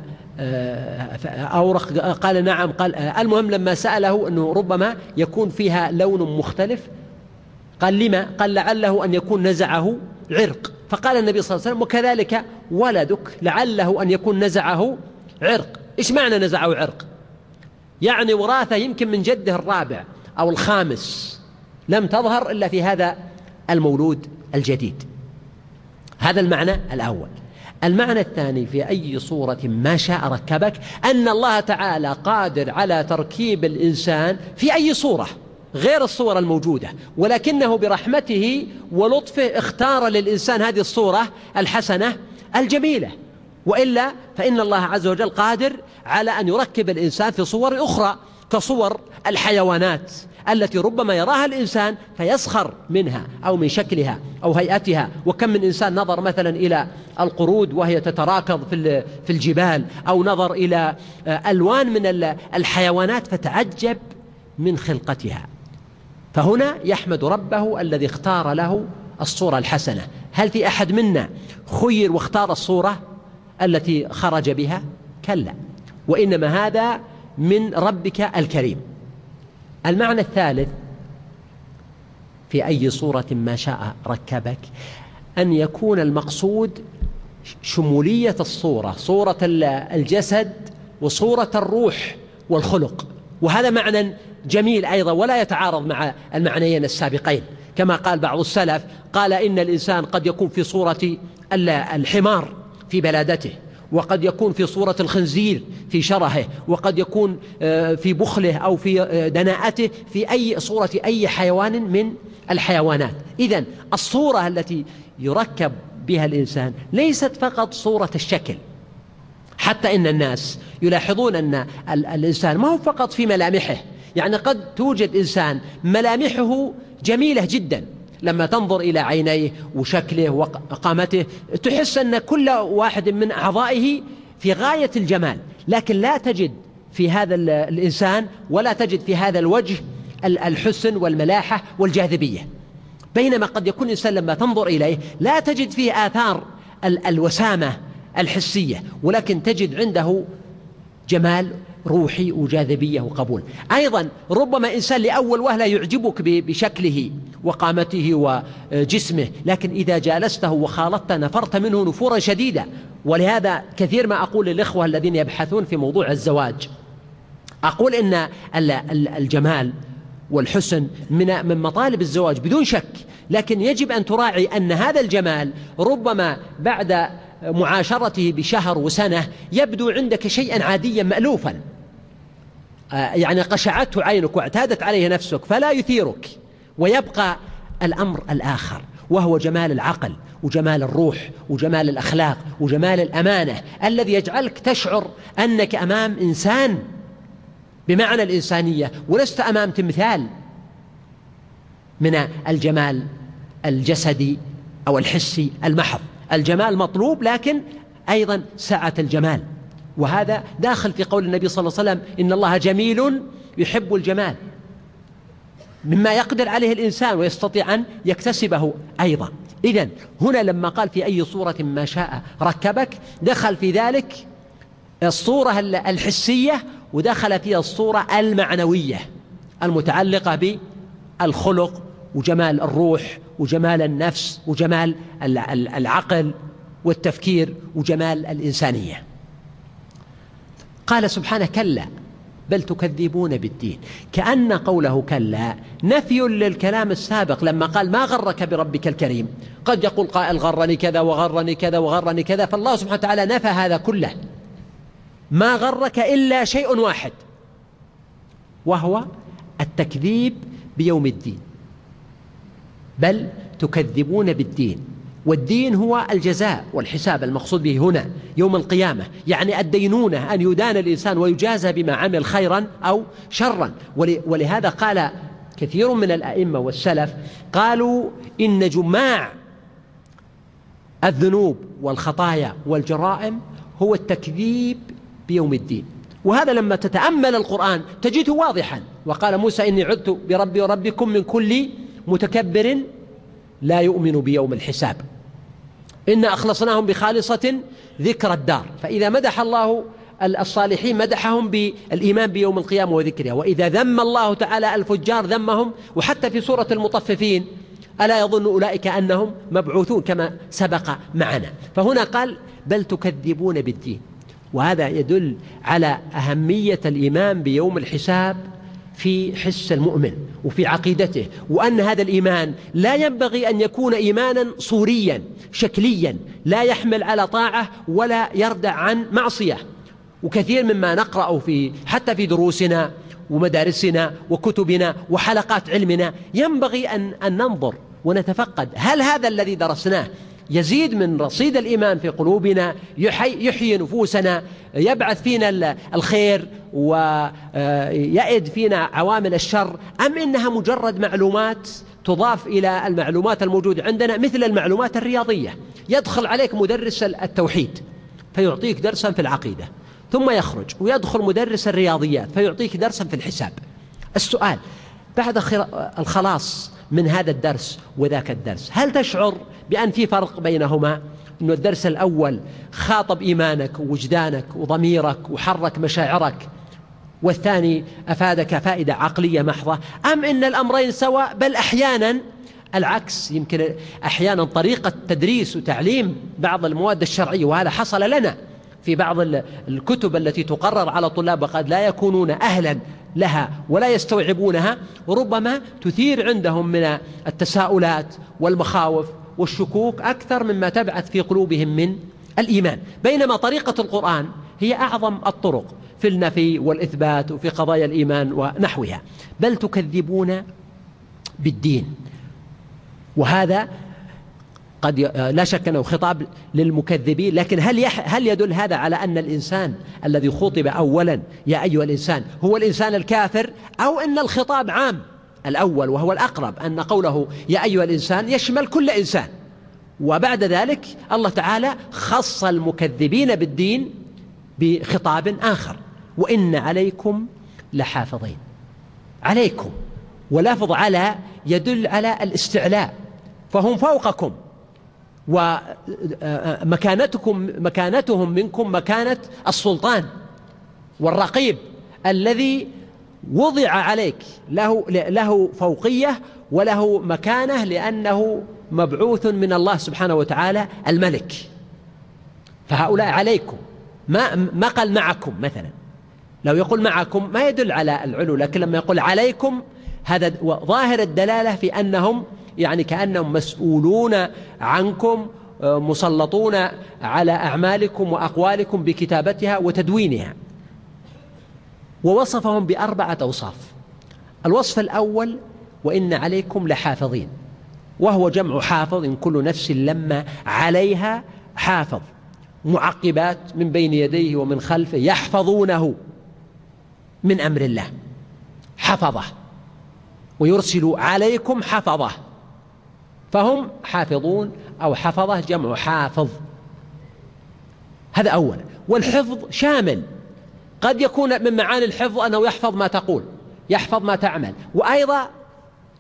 أورق قال نعم قال المهم لما سأله أنه ربما يكون فيها لون مختلف قال لما؟ قال لعله أن يكون نزعه عرق. فقال النبي صلى الله عليه وسلم وكذلك ولدك لعله أن يكون نزعه عرق. إيش معنى نزعه عرق؟ يعني وراثة يمكن من جده الرابع أو الخامس لم تظهر إلا في هذا المولود الجديد. هذا المعنى الأول. المعنى الثاني في أي صورة ما شاء ركبك أن الله تعالى قادر على تركيب الإنسان في أي صورة غير الصور الموجودة ولكنه برحمته ولطفه اختار للإنسان هذه الصورة الحسنة الجميلة. وإلا فإن الله عز وجل قادر على أن يركب الإنسان في صور أخرى كصور الحيوانات. التي ربما يراها الإنسان فيسخر منها أو من شكلها أو هيئتها. وكم من إنسان نظر مثلا إلى القرود وهي تتراكض في الجبال أو نظر إلى ألوان من الحيوانات فتعجب من خلقتها. فهنا يحمد ربه الذي اختار له الصورة الحسنة. هل في أحد منا خير واختار الصورة التي خرج بها؟ كلا. وإنما هذا من ربك الكريم. المعنى الثالث في أي صورة ما شاء ركبك أن يكون المقصود شمولية الصورة صورة الجسد وصورة الروح والخلق. وهذا معنى جميل أيضا ولا يتعارض مع المعنيين السابقين. كما قال بعض السلف قال إن الإنسان قد يكون في صورة الحمار في بلادته. وقد يكون في صورة الخنزير في شرهه وقد يكون آه، في بخله أو في آه، دناءته في أي صورة أي حيوان من الحيوانات. إذا الصورة التي يركب بها الإنسان ليست فقط صورة الشكل حتى إن الناس يلاحظون أن الإنسان ما هو فقط في ملامحه. يعني قد توجد إنسان ملامحه جميلة جدا لما تنظر إلى عينيه وشكله وقامته تحس أن كل واحد من أعضائه في غاية الجمال. لكن لا تجد في هذا الإنسان ولا تجد في هذا الوجه الحسن والملاحة والجاذبية. بينما قد يكون الإنسان لما تنظر إليه لا تجد فيه آثار الوسامة الحسية ولكن تجد عنده جمال روحي وجاذبية وقبول. أيضا ربما إنسان لأول وهلة يعجبك بشكله وقامته وجسمه لكن إذا جالسته وخالطته نفرت منه نفورا شديدا ولهذا كثير ما أقول للإخوة الذين يبحثون في موضوع الزواج. أقول إن الجمال والحسن من من مطالب الزواج بدون شك لكن يجب أن تراعي أن هذا الجمال ربما بعد معاشرته بشهر وسنة يبدو عندك شيئا عاديا مألوفا. آه، يعني قشعته عينك واعتادت عليه نفسك فلا يثيرك. ويبقى الأمر الآخر وهو جمال العقل وجمال الروح وجمال الأخلاق وجمال الأمانة الذي يجعلك تشعر أنك أمام إنسان بمعنى الإنسانية ولست أمام تمثال من الجمال الجسدي أو الحسي المحض. الجمال مطلوب لكن أيضا سعة الجمال. وهذا داخل في قول النبي صلى الله عليه وسلم إن الله جميل يحب الجمال. مما يقدر عليه الإنسان ويستطيع أن يكتسبه أيضا. إذا هنا لما قال في أي صورة ما شاء ركبك دخل في ذلك الصورة الحسية ودخل فيها الصورة المعنوية المتعلقة بالخلق وجمال الروح وجمال النفس وجمال العقل والتفكير وجمال الإنسانية. قال سبحانه كلا بل تكذبون بالدين. كأن قوله كلا نفي للكلام السابق لما قال ما غرك بربك الكريم؟ قد يقول قائل غرني كذا وغرني كذا وغرني كذا فالله سبحانه وتعالى نفى هذا كله. ما غرك إلا شيء واحد وهو التكذيب بيوم الدين. بل تكذبون بالدين. والدين هو الجزاء والحساب المقصود به هنا يوم القيامة. يعني الدينونة أن يدان الإنسان ويجازى بما عمل خيرا أو شرا. ولهذا قال كثير من الأئمة والسلف قالوا إن جماع الذنوب والخطايا والجرائم هو التكذيب بيوم الدين. وهذا لما تتأمل القرآن تجده واضحا. وقال موسى إني عدت بربي وربكم من كل متكبر لا يؤمن بيوم الحساب. إن أخلصناهم بخالصة ذكر الدار. فإذا مدح الله الصالحين مدحهم بالإيمان بيوم القيامة وذكرها. وإذا ذم الله تعالى الفجار ذمهم. وحتى في سورة المطففين ألا يظن أولئك أنهم مبعوثون كما سبق معنا. فهنا قال بل تكذبون بالدين. وهذا يدل على أهمية الإيمان بيوم الحساب في حس المؤمن وفي عقيدته وأن هذا الإيمان لا ينبغي أن يكون إيمانا صوريا شكليا لا يحمل على طاعة ولا يردع عن معصية. وكثير مما نقرأ في حتى في دروسنا ومدارسنا وكتبنا وحلقات علمنا ينبغي أن, أن ننظر ونتفقد هل هذا الذي درسناه يزيد من رصيد الإيمان في قلوبنا يحيي, نفوسنا يبعث فينا الخير ويأد فينا عوامل الشر. أم إنها مجرد معلومات تضاف إلى المعلومات الموجودة عندنا مثل المعلومات الرياضية؟ يدخل عليك مدرس التوحيد فيعطيك درسا في العقيدة ثم يخرج ويدخل مدرس الرياضيات فيعطيك درسا في الحساب. السؤال بعد الخلاص من هذا الدرس وذاك الدرس. هل تشعر بأن في فرق بينهما؟ أن الدرس الأول خاطب إيمانك ووجدانك وضميرك وحرك مشاعرك والثاني أفادك فائدة عقلية محضة. أم إن الأمرين سواء؟ بل أحيانا العكس. يمكن أحيانا طريقة تدريس وتعليم بعض المواد الشرعية وهذا حصل لنا في بعض الكتب التي تقرر على طلاب وقد لا يكونون أهلا لها ولا يستوعبونها وربما تثير عندهم من التساؤلات والمخاوف والشكوك أكثر مما تبعث في قلوبهم من الإيمان. بينما طريقة القرآن هي أعظم الطرق في النفي والإثبات وفي قضايا الإيمان ونحوها. بل تكذبون بالدين. وهذا قد لا شك أنه خطاب للمكذبين لكن هل هل يدل هذا على أن الإنسان الذي خطب أولا يا أيها الإنسان هو الإنسان الكافر أو أن الخطاب عام؟ الأول وهو الأقرب أن قوله يا أيها الإنسان يشمل كل إنسان. وبعد ذلك الله تعالى خص المكذبين بالدين بخطاب آخر. وإن عليكم لحافظين. عليكم. ولفظ على يدل على الاستعلاء. فهم فوقكم. ومكانتكم مكانتهم منكم مكانة السلطان والرقيب الذي وضع عليك له له فوقية وله مكانة لأنه مبعوث من الله سبحانه وتعالى الملك. فهؤلاء عليكم. ما ما قال معكم مثلا. لو يقول معكم ما يدل على العلو لكن لما يقول عليكم هذا ظاهر الدلالة في أنهم يعني كأنهم مسؤولون عنكم مسلطون على أعمالكم وأقوالكم بكتابتها وتدوينها. ووصفهم بأربعة أوصاف. الوصف الأول وإن عليكم لحافظين. وهو جمع حافظ إن كل نفس لما عليها حافظ. معقبات من بين يديه ومن خلفه يحفظونه من أمر الله. حفظه. ويرسل عليكم حفظه. فهم حافظون أو حفظه جمع حافظ. هذا أولا والحفظ شامل. قد يكون من معاني الحفظ أنه يحفظ ما تقول يحفظ ما تعمل وأيضا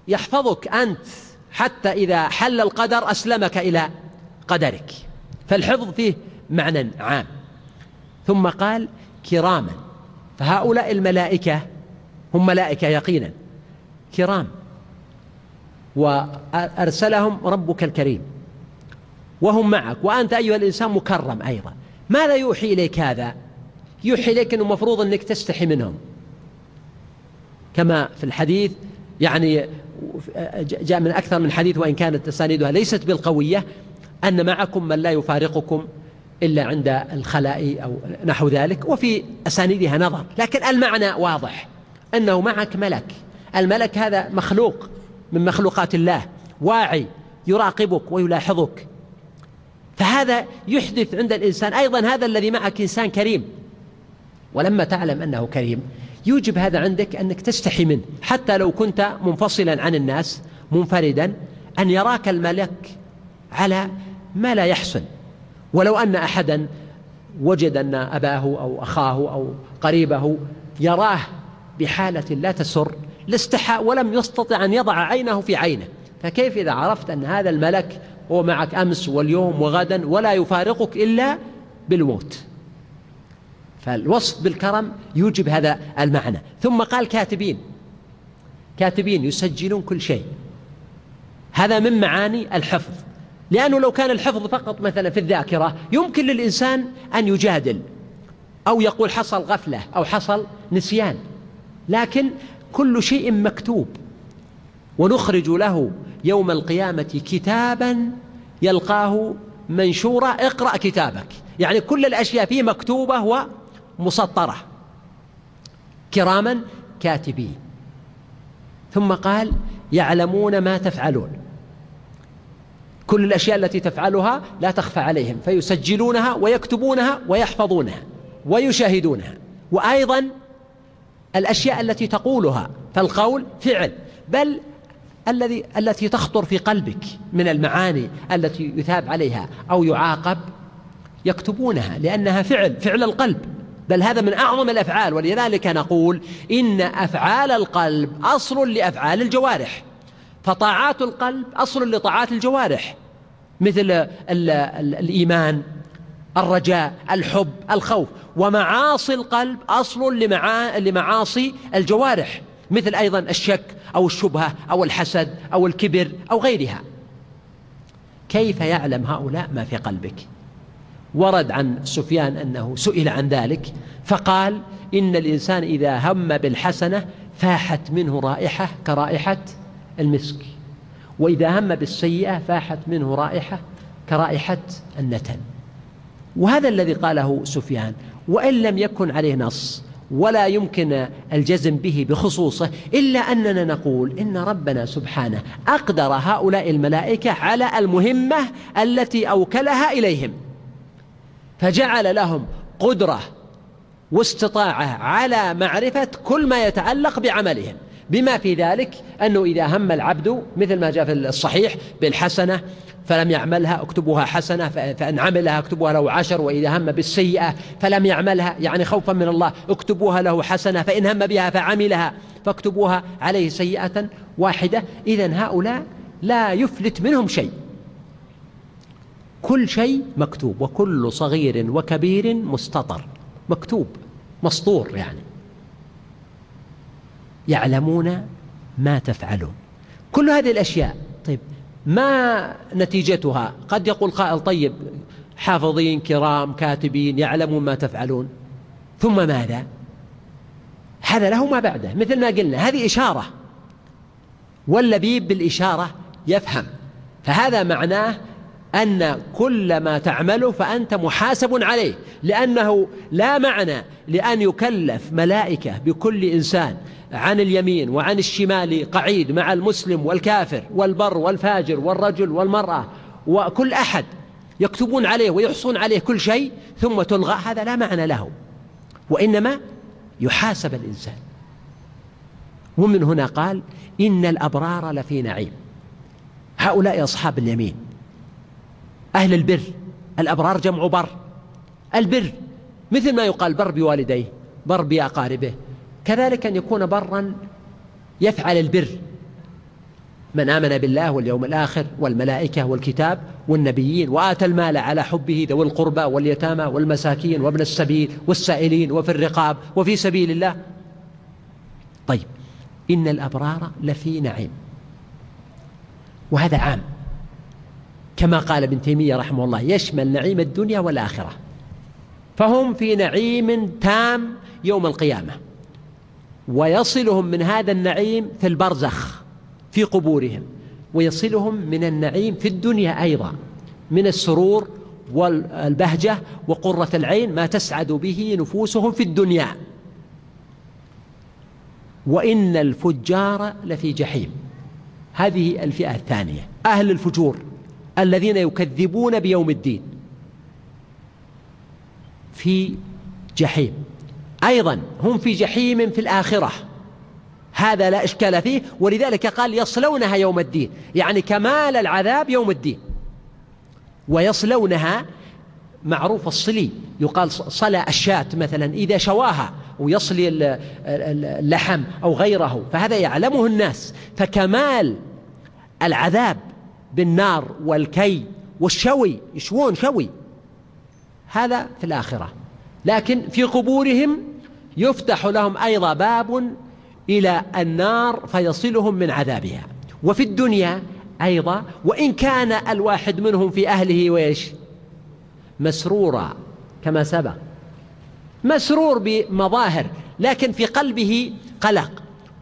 يحفظك أنت حتى إذا حل القدر أسلمك إلى قدرك. فالحفظ فيه معنى عام. ثم قال كراما. فهؤلاء الملائكة هم ملائكة يقينا. كرام. وأرسلهم ربك الكريم وهم معك وأنت أيها الإنسان مكرم أيضا. ماذا يوحي إليك هذا؟ يوحي إليك أنه مفروض أنك تستحي منهم. كما في الحديث يعني جاء من أكثر من حديث وإن كانت تسانيدها ليست بالقوية أن معكم من لا يفارقكم إلا عند الخلاء أو نحو ذلك وفي أسانيدها نظر. لكن المعنى واضح أنه معك ملك. الملك هذا مخلوق. من مخلوقات الله. واعي يراقبك ويلاحظك. فهذا يحدث عند الإنسان. أيضا هذا الذي معك إنسان كريم. ولما تعلم أنه كريم يوجب هذا عندك أنك تستحي منه. حتى لو كنت منفصلا عن الناس منفردا أن يراك الملك على ما لا يحسن. ولو أن أحدا وجد أن أباه أو أخاه أو قريبه يراه بحالة لا تسر لاستحى ولم يستطع أن يضع عينه في عينه. فكيف إذا عرفت أن هذا الملك هو معك أمس واليوم وغدا ولا يفارقك إلا بالموت؟ فالوصف بالكرم يوجب هذا المعنى. ثم قال كاتبين. كاتبين يسجلون كل شيء. هذا من معاني الحفظ. لأنه لو كان الحفظ فقط مثلا في الذاكرة يمكن للإنسان أن يجادل أو يقول حصل غفلة أو حصل نسيان. لكن كل شيء مكتوب. ونخرج له يوم القيامة كتابا يلقاه منشورا اقرأ كتابك. يعني كل الأشياء فيه مكتوبة ومسطرة كراما كاتبين. ثم قال يعلمون ما تفعلون. كل الأشياء التي تفعلها لا تخفى عليهم فيسجلونها ويكتبونها ويحفظونها ويشاهدونها. وأيضا الأشياء التي تقولها فالقول فعل. بل الذي التي تخطر في قلبك من المعاني التي يثاب عليها أو يعاقب يكتبونها لأنها فعل فعل القلب. بل هذا من أعظم الأفعال. ولذلك نقول إن أفعال القلب أصل لأفعال الجوارح. فطاعات القلب أصل لطاعات الجوارح. مثل ال ال الإيمان الرجاء الحب الخوف. ومعاصي القلب أصل لمعا لمعاصي الجوارح مثل أيضا الشك أو الشبهة أو الحسد أو الكبر أو غيرها. كيف يعلم هؤلاء ما في قلبك؟ ورد عن سفيان أنه سئل عن ذلك فقال إن الإنسان إذا هم بالحسنة فاحت منه رائحة كرائحة المسك وإذا هم بالسيئة فاحت منه رائحة كرائحة النتن. وهذا الذي قاله سفيان وإن لم يكن عليه نص ولا يمكن الجزم به بخصوصه إلا أننا نقول إن ربنا سبحانه أقدر هؤلاء الملائكة على المهمة التي أوكلها إليهم. فجعل لهم قدرة واستطاعة على معرفة كل ما يتعلق بعملهم. بما في ذلك أنه إذا هم العبد مثل ما جاء في الصحيح بالحسنة فلم يعملها اكتبوها حسنة فإن عملها اكتبوها له عشر وإذا هم بالسيئة فلم يعملها يعني خوفا من الله اكتبوها له حسنة فإن هم بها فعملها فاكتبوها عليه سيئة واحدة. إذا هؤلاء لا يفلت منهم شيء. كل شيء مكتوب وكل صغير وكبير مستطر. مكتوب مسطور يعني. يعلمون ما تفعلون. كل هذه الأشياء طيب ما نتيجتها؟ قد يقول قائل طيب حافظين كرام كاتبين يعلمون ما تفعلون. ثم ماذا؟ هذا له ما بعده. مثل ما قلنا هذه إشارة. واللبيب بالإشارة يفهم. فهذا معناه أن كل ما تعمله فأنت محاسب عليه لأنه لا معنى لأن يكلف ملائكة بكل إنسان عن اليمين وعن الشمال قعيد مع المسلم والكافر والبر والفاجر والرجل والمرأة وكل أحد يكتبون عليه ويحصون عليه كل شيء ثم تلغى هذا لا معنى له وإنما يحاسب الإنسان. ومن هنا قال إن الأبرار لفي نعيم. هؤلاء أصحاب اليمين. أهل البر الأبرار جمع بر. البر مثل ما يقال بر بوالديه بر بأقاربه. كذلك أن يكون برا يفعل البر. من آمن بالله واليوم الآخر والملائكة والكتاب والنبيين وآتى المال على حبه ذوي القربى واليتامى والمساكين وابن السبيل والسائلين وفي الرقاب وفي سبيل الله. طيب إن الأبرار لفي نعيم. وهذا عام. كما قال ابن تيمية رحمه الله يشمل نعيم الدنيا والآخرة. فهم في نعيم تام يوم القيامة ويصلهم من هذا النعيم في البرزخ في قبورهم ويصلهم من النعيم في الدنيا أيضا من السرور والبهجة وقرة العين ما تسعد به نفوسهم في الدنيا. وإن الفجار لفي جحيم. هذه الفئة الثانية أهل الفجور. الذين يكذبون بيوم الدين. في جحيم. أيضا هم في جحيم في الآخرة. هذا لا إشكال فيه ولذلك قال يصلونها يوم الدين. يعني كمال العذاب يوم الدين. ويصلونها معروف الصلي. يقال صلى الشاة مثلا إذا شواها ويصلي اللحم أو غيره. فهذا يعلمه الناس. فكمال العذاب بالنار والكي والشوي. يشوون شوي؟ هذا في الآخرة. لكن في قبورهم يفتح لهم أيضا باب إلى النار فيصلهم من عذابها. وفي الدنيا أيضا وإن كان الواحد منهم في أهله ويش مسرورا كما سبق. مسرور بمظاهر لكن في قلبه قلق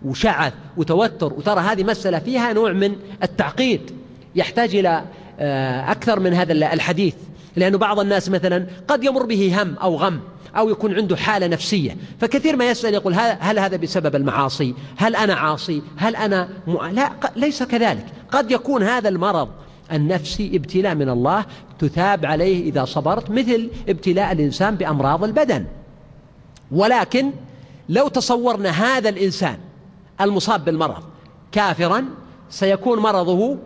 وشعث وتوتر. وترى هذه مسألة فيها نوع من التعقيد. يحتاج إلى آه، أكثر من هذا الحديث. لأن بعض الناس مثلا قد يمر به هم أو غم أو يكون عنده حالة نفسية. فكثير ما يسأل يقول هل هذا بسبب المعاصي؟ هل أنا عاصي؟ هل أنا م... لا ليس كذلك. قد يكون هذا المرض النفسي ابتلاء من الله تثاب عليه إذا صبرت مثل ابتلاء الإنسان بأمراض البدن. ولكن لو تصورنا هذا الإنسان المصاب بالمرض كافرا سيكون مرضه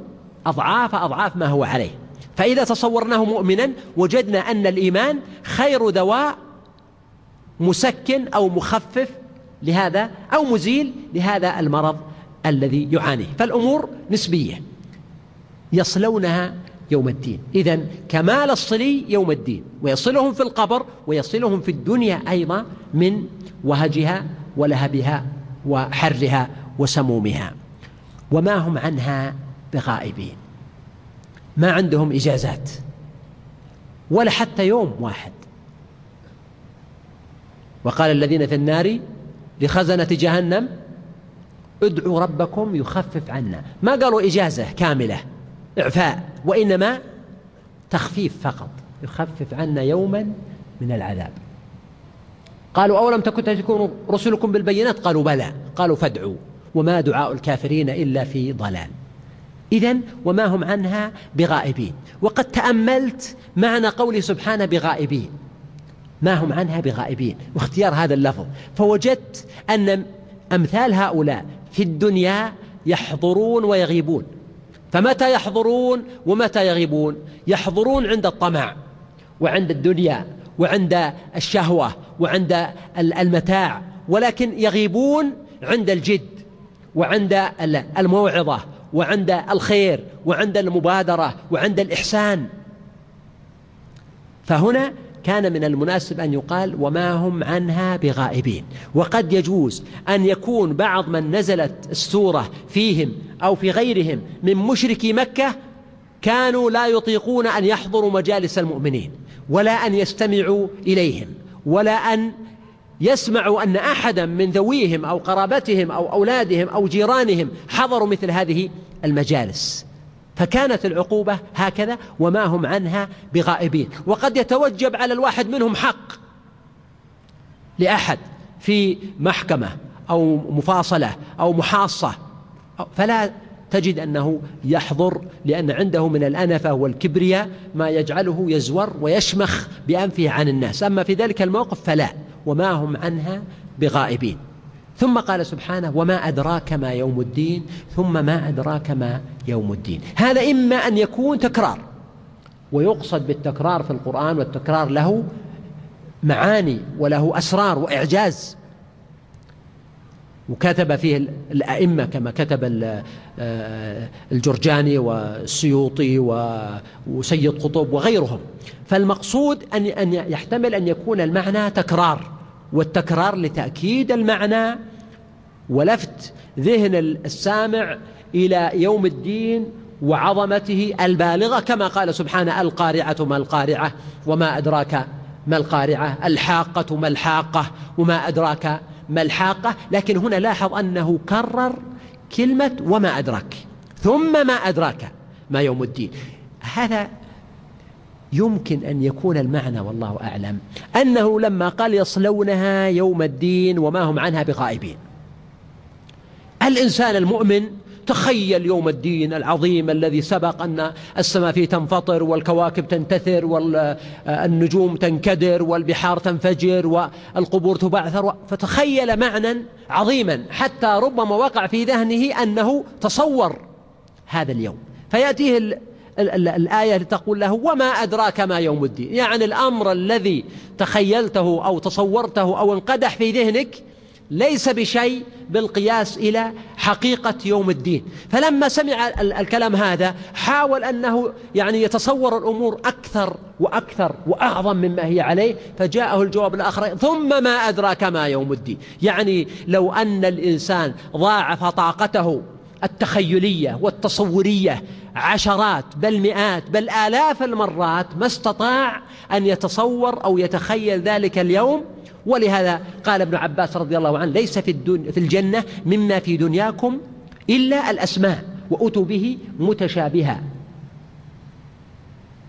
أضعاف أضعاف ما هو عليه. فإذا تصورناه مؤمنا وجدنا أن الإيمان خير دواء مسكن أو مخفف لهذا أو مزيل لهذا المرض الذي يعانيه. فالأمور نسبية. يصلونها يوم الدين. إذا كمال الصلي يوم الدين. ويصلهم في القبر ويصلهم في الدنيا أيضا من وهجها ولهبها وحرها وسمومها. وما هم عنها؟ بغائبين ما عندهم إجازات. ولا حتى يوم واحد. وقال الذين في النار لخزنة جهنم ادعوا ربكم يخفف عنا. ما قالوا إجازة كاملة إعفاء وإنما تخفيف فقط. يخفف عنا يوما من العذاب. قالوا أولم تكن تكون رسلكم بالبينات؟ قالوا بلى. قالوا فادعوا. وما دعاء الكافرين إلا في ضلال. إذا وما هم عنها بغائبين. وقد تأملت معنى قوله سبحانه بغائبين. ما هم عنها بغائبين. واختيار هذا اللفظ. فوجدت أن أمثال هؤلاء في الدنيا يحضرون ويغيبون. فمتى يحضرون ومتى يغيبون؟ يحضرون عند الطمع وعند الدنيا وعند الشهوة وعند المتاع. ولكن يغيبون عند الجد وعند الموعظة وعند الخير وعند المبادرة وعند الإحسان. فهنا كان من المناسب أن يقال وما هم عنها بغائبين. وقد يجوز أن يكون بعض من نزلت السورة فيهم أو في غيرهم من مشركي مكة كانوا لا يطيقون أن يحضروا مجالس المؤمنين ولا أن يستمعوا إليهم ولا أن يسمعوا أن أحدا من ذويهم أو قرابتهم أو أولادهم أو جيرانهم حضروا مثل هذه المجالس. فكانت العقوبة هكذا وما هم عنها بغائبين. وقد يتوجب على الواحد منهم حق لأحد في محكمة أو مفاصلة أو محاصة. فلا تجد أنه يحضر لأن عنده من الأنفة والكبرياء ما يجعله يزور ويشمخ بأنفه عن الناس. أما في ذلك الموقف فلا. وما هم عنها بغائبين. ثم قال سبحانه وما أدراك ما يوم الدين ثم ما أدراك ما يوم الدين. هذا إما أن يكون تكرار ويقصد بالتكرار في القرآن والتكرار له معاني وله أسرار وإعجاز. وكتب فيه الأئمة كما كتب آه، الجرجاني والسيوطي وسيد قطب وغيرهم. فالمقصود أن يحتمل أن يكون المعنى تكرار والتكرار لتأكيد المعنى ولفت ذهن السامع إلى يوم الدين وعظمته البالغة كما قال سبحانه القارعة ما القارعة وما أدراك ما القارعة الحاقة ما الحاقة وما أدراك ما الحاقة لكن هنا لاحظ أنه كرر كلمة وما أدراك. ثم ما أدراك ما يوم الدين. هذا يمكن أن يكون المعنى والله أعلم أنه لما قال يصلونها يوم الدين وما هم عنها بغائبين. الإنسان المؤمن تخيل يوم الدين العظيم الذي سبق أن السماء فيه تنفطر والكواكب تنتثر والنجوم تنكدر والبحار تنفجر والقبور تبعثر فتخيل معنى عظيما حتى ربما وقع في ذهنه أنه تصور هذا اليوم. فيأتيه الآية تقول له وما أدراك ما يوم الدين؟ يعني الأمر الذي تخيلته أو تصورته أو انقدح في ذهنك ليس بشيء بالقياس إلى حقيقة يوم الدين. فلما سمع الكلام هذا حاول أنه يعني يتصور الأمور أكثر وأكثر وأعظم مما هي عليه فجاءه الجواب الآخر ثم ما أدراك ما يوم الدين. يعني لو أن الإنسان ضاعف طاقته التخيلية والتصورية عشرات بل مئات بل آلاف المرات ما استطاع أن يتصور أو يتخيل ذلك اليوم ولهذا قال ابن عباس رضي الله عنه ليس في, في الجنة مما في دنياكم إلا الأسماء وأتوا به متشابها.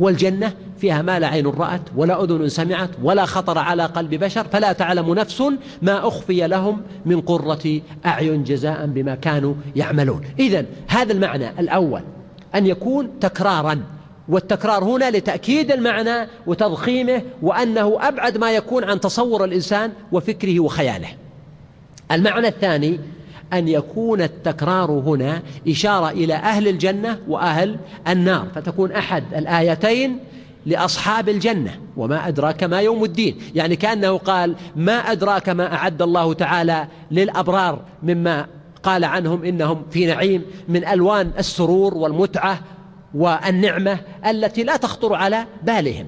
والجنة فيها ما لا عين رأت ولا أذن سمعت ولا خطر على قلب بشر فلا تعلم نفس ما أخفي لهم من قرة أعين جزاء بما كانوا يعملون. إذا هذا المعنى الأول أن يكون تكرارا. والتكرار هنا لتأكيد المعنى وتضخيمه وأنه أبعد ما يكون عن تصور الإنسان وفكره وخياله. المعنى الثاني أن يكون التكرار هنا إشارة إلى أهل الجنة وأهل النار. فتكون أحد الآيتين لأصحاب الجنة. وما أدراك ما يوم الدين. يعني كأنه قال ما أدراك ما أعد الله تعالى للأبرار مما قال عنهم إنهم في نعيم من ألوان السرور والمتعة والنعمة التي لا تخطر على بالهم.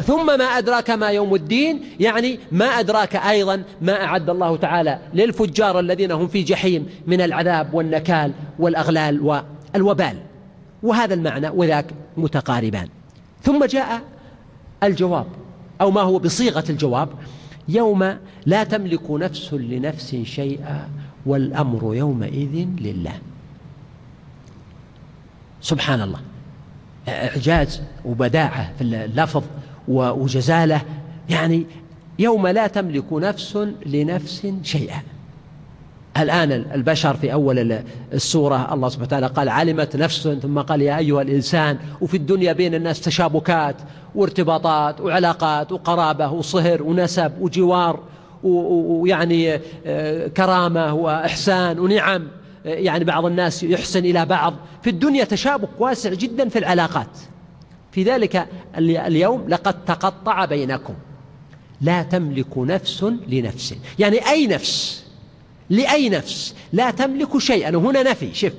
ثم ما أدراك ما يوم الدين؟ يعني ما أدراك أيضا ما أعد الله تعالى للفجار الذين هم في جحيم من العذاب والنكال والأغلال والوبال. وهذا المعنى وذاك متقاربان. ثم جاء الجواب أو ما هو بصيغة الجواب يوم لا تملك نفس لنفس شيئا والأمر يومئذ لله. سبحان الله. إعجاز وبداعة في اللفظ وجزالة. يعني يوم لا تملك نفس لنفس شيئا. الآن البشر في أول السورة الله سبحانه وتعالى قال علمت نفس ثم قال يا أيها الإنسان وفي الدنيا بين الناس تشابكات وارتباطات وعلاقات وقرابة وصهر ونسب وجوار ويعني آه، كرامة وإحسان ونعم. يعني بعض الناس يحسن إلى بعض. في الدنيا تشابك واسع جدا في العلاقات. في ذلك اليوم لقد تقطع بينكم. لا تملك نفس لنفس. يعني أي نفس؟ لأي نفس؟ لا تملك شيئا. وهنا نفي. شف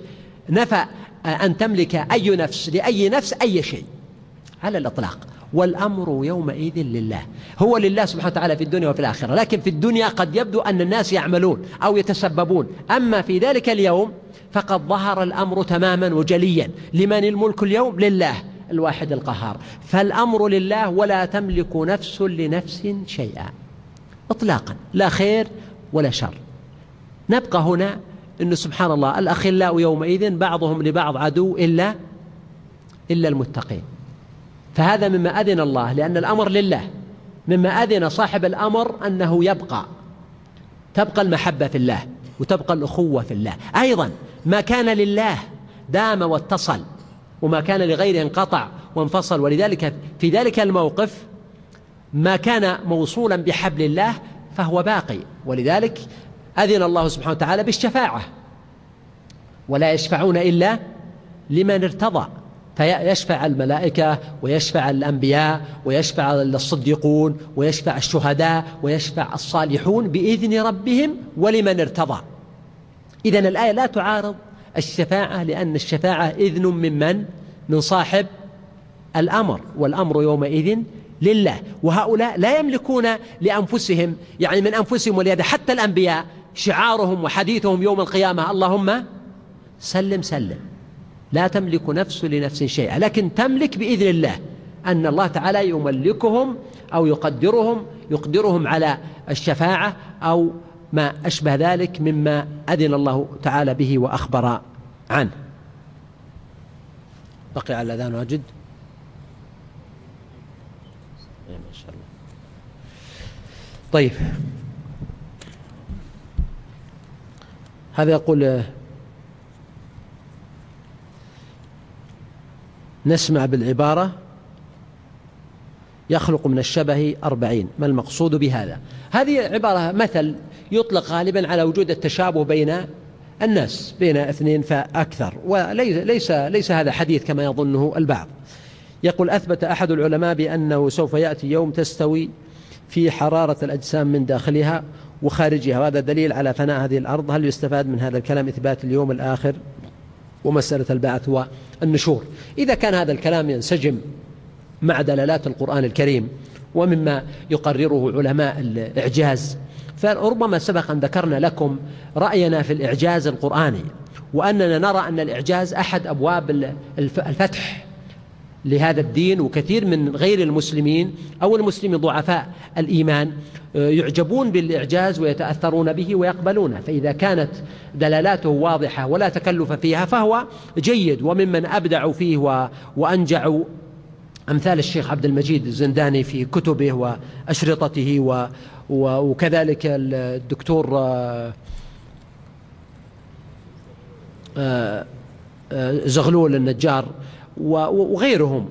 نفى أن تملك أي نفس لأي نفس أي شيء. على الإطلاق. والأمر يومئذ لله. هو لله سبحانه وتعالى في الدنيا وفي الآخرة. لكن في الدنيا قد يبدو أن الناس يعملون أو يتسببون. أما في ذلك اليوم فقد ظهر الأمر تماما وجليا. لمن الملك اليوم؟ لله الواحد القهار. فالأمر لله ولا تملك نفس لنفس شيئا. إطلاقا. لا خير ولا شر. نبقى هنا أن سبحان الله الأخلاء يومئذ بعضهم لبعض عدو إلا إلا المتقين. فهذا مما أذن الله لأن الأمر لله. مما أذن صاحب الأمر أنه يبقى. تبقى المحبة في الله وتبقى الأخوة في الله. أيضا ما كان لله دام واتصل وما كان لغيره انقطع وانفصل. ولذلك في ذلك الموقف ما كان موصولا بحبل الله فهو باقي. ولذلك أذن الله سبحانه وتعالى بالشفاعة. ولا يشفعون إلا لمن ارتضى. فيشفع الملائكة ويشفع الأنبياء ويشفع الصديقون ويشفع الشهداء ويشفع الصالحون بإذن ربهم ولمن ارتضى. إذا الآية لا تعارض الشفاعة لأن الشفاعة إذن ممن من؟ صاحب الأمر والأمر يومئذ لله. وهؤلاء لا يملكون لأنفسهم يعني من أنفسهم ولهذا حتى الأنبياء شعارهم وحديثهم يوم القيامة اللهم سلم سلم. لا تملك نفس لنفس شيئا لكن تملك بإذن الله أن الله تعالى يملكهم أو يقدرهم يقدرهم على الشفاعة أو ما أشبه ذلك مما أذن الله تعالى به وأخبر عنه. بقي على الأذان واجد. ما شاء الله. طيب. هذا يقول نسمع بالعبارة يخلق من الشبه أربعين ما المقصود بهذا؟ هذه عبارة مثل يطلق غالبا على وجود التشابه بين الناس بين اثنين فأكثر وليس ليس, ليس هذا حديث كما يظنه البعض. يقول أثبت أحد العلماء بأنه سوف يأتي يوم تستوي في حرارة الأجسام من داخلها وخارجها وهذا دليل على فناء هذه الأرض. هل يستفاد من هذا الكلام إثبات اليوم الآخر؟ ومسألة البعث والنشور. إذا كان هذا الكلام ينسجم مع دلالات القرآن الكريم ومما يقرره علماء الإعجاز فربما سبق أن ذكرنا لكم رأينا في الإعجاز القرآني وأننا نرى أن الإعجاز أحد أبواب الفتح. لهذا الدين وكثير من غير المسلمين أو المسلمين ضعفاء الإيمان آه، يعجبون بالإعجاز ويتأثرون به ويقبلونه. فإذا كانت دلالاته واضحة ولا تكلف فيها فهو جيد وممن أبدعوا فيه وأنجعوا. أمثال الشيخ عبد المجيد الزنداني في كتبه وأشرطته وكذلك الدكتور آه، آه، زغلول النجار وغيرهم.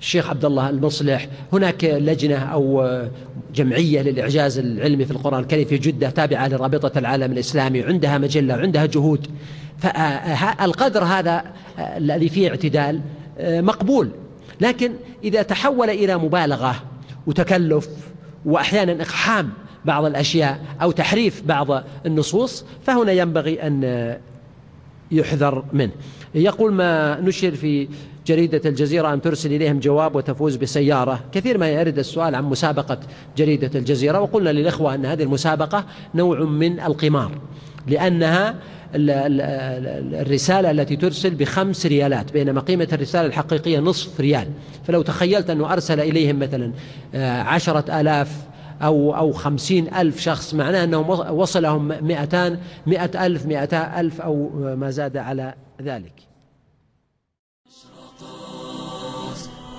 الشيخ عبد الله المصلح هناك لجنة أو جمعية للإعجاز العلمي في القرآن الكريم في جدة تابعة لرابطة العالم الإسلامي عندها مجلة عندها جهود. فالقدر هذا الذي فيه اعتدال مقبول. لكن إذا تحول إلى مبالغة وتكلف وأحيانا إقحام بعض الأشياء أو تحريف بعض النصوص فهنا ينبغي أن يحذر منه. يقول ما نشر في جريدة الجزيرة أن ترسل إليهم جواب وتفوز بسيارة. كثير ما يرد السؤال عن مسابقة جريدة الجزيرة وقلنا للإخوة أن هذه المسابقة نوع من القمار لأنها الرسالة التي ترسل بخمس ريالات بينما قيمة الرسالة الحقيقية نصف ريال. فلو تخيلت أنه أرسل إليهم مثلا آه، عشرة آلاف أو أو خمسين ألف شخص معناه أنهم وصلهم مئتان مئة ألف مئتا ألف أو ما زاد على ذلك.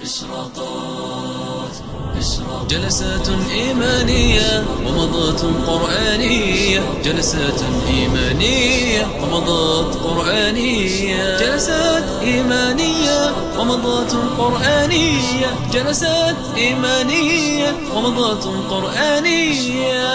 إشراقات إشراقات جلسات إيمانية ومضات قرآنية جلسات إيمانية ومضات قرآنية جلسات إيمانية ومضات قرآنية جلسات إيمانية ومضات قرآنية.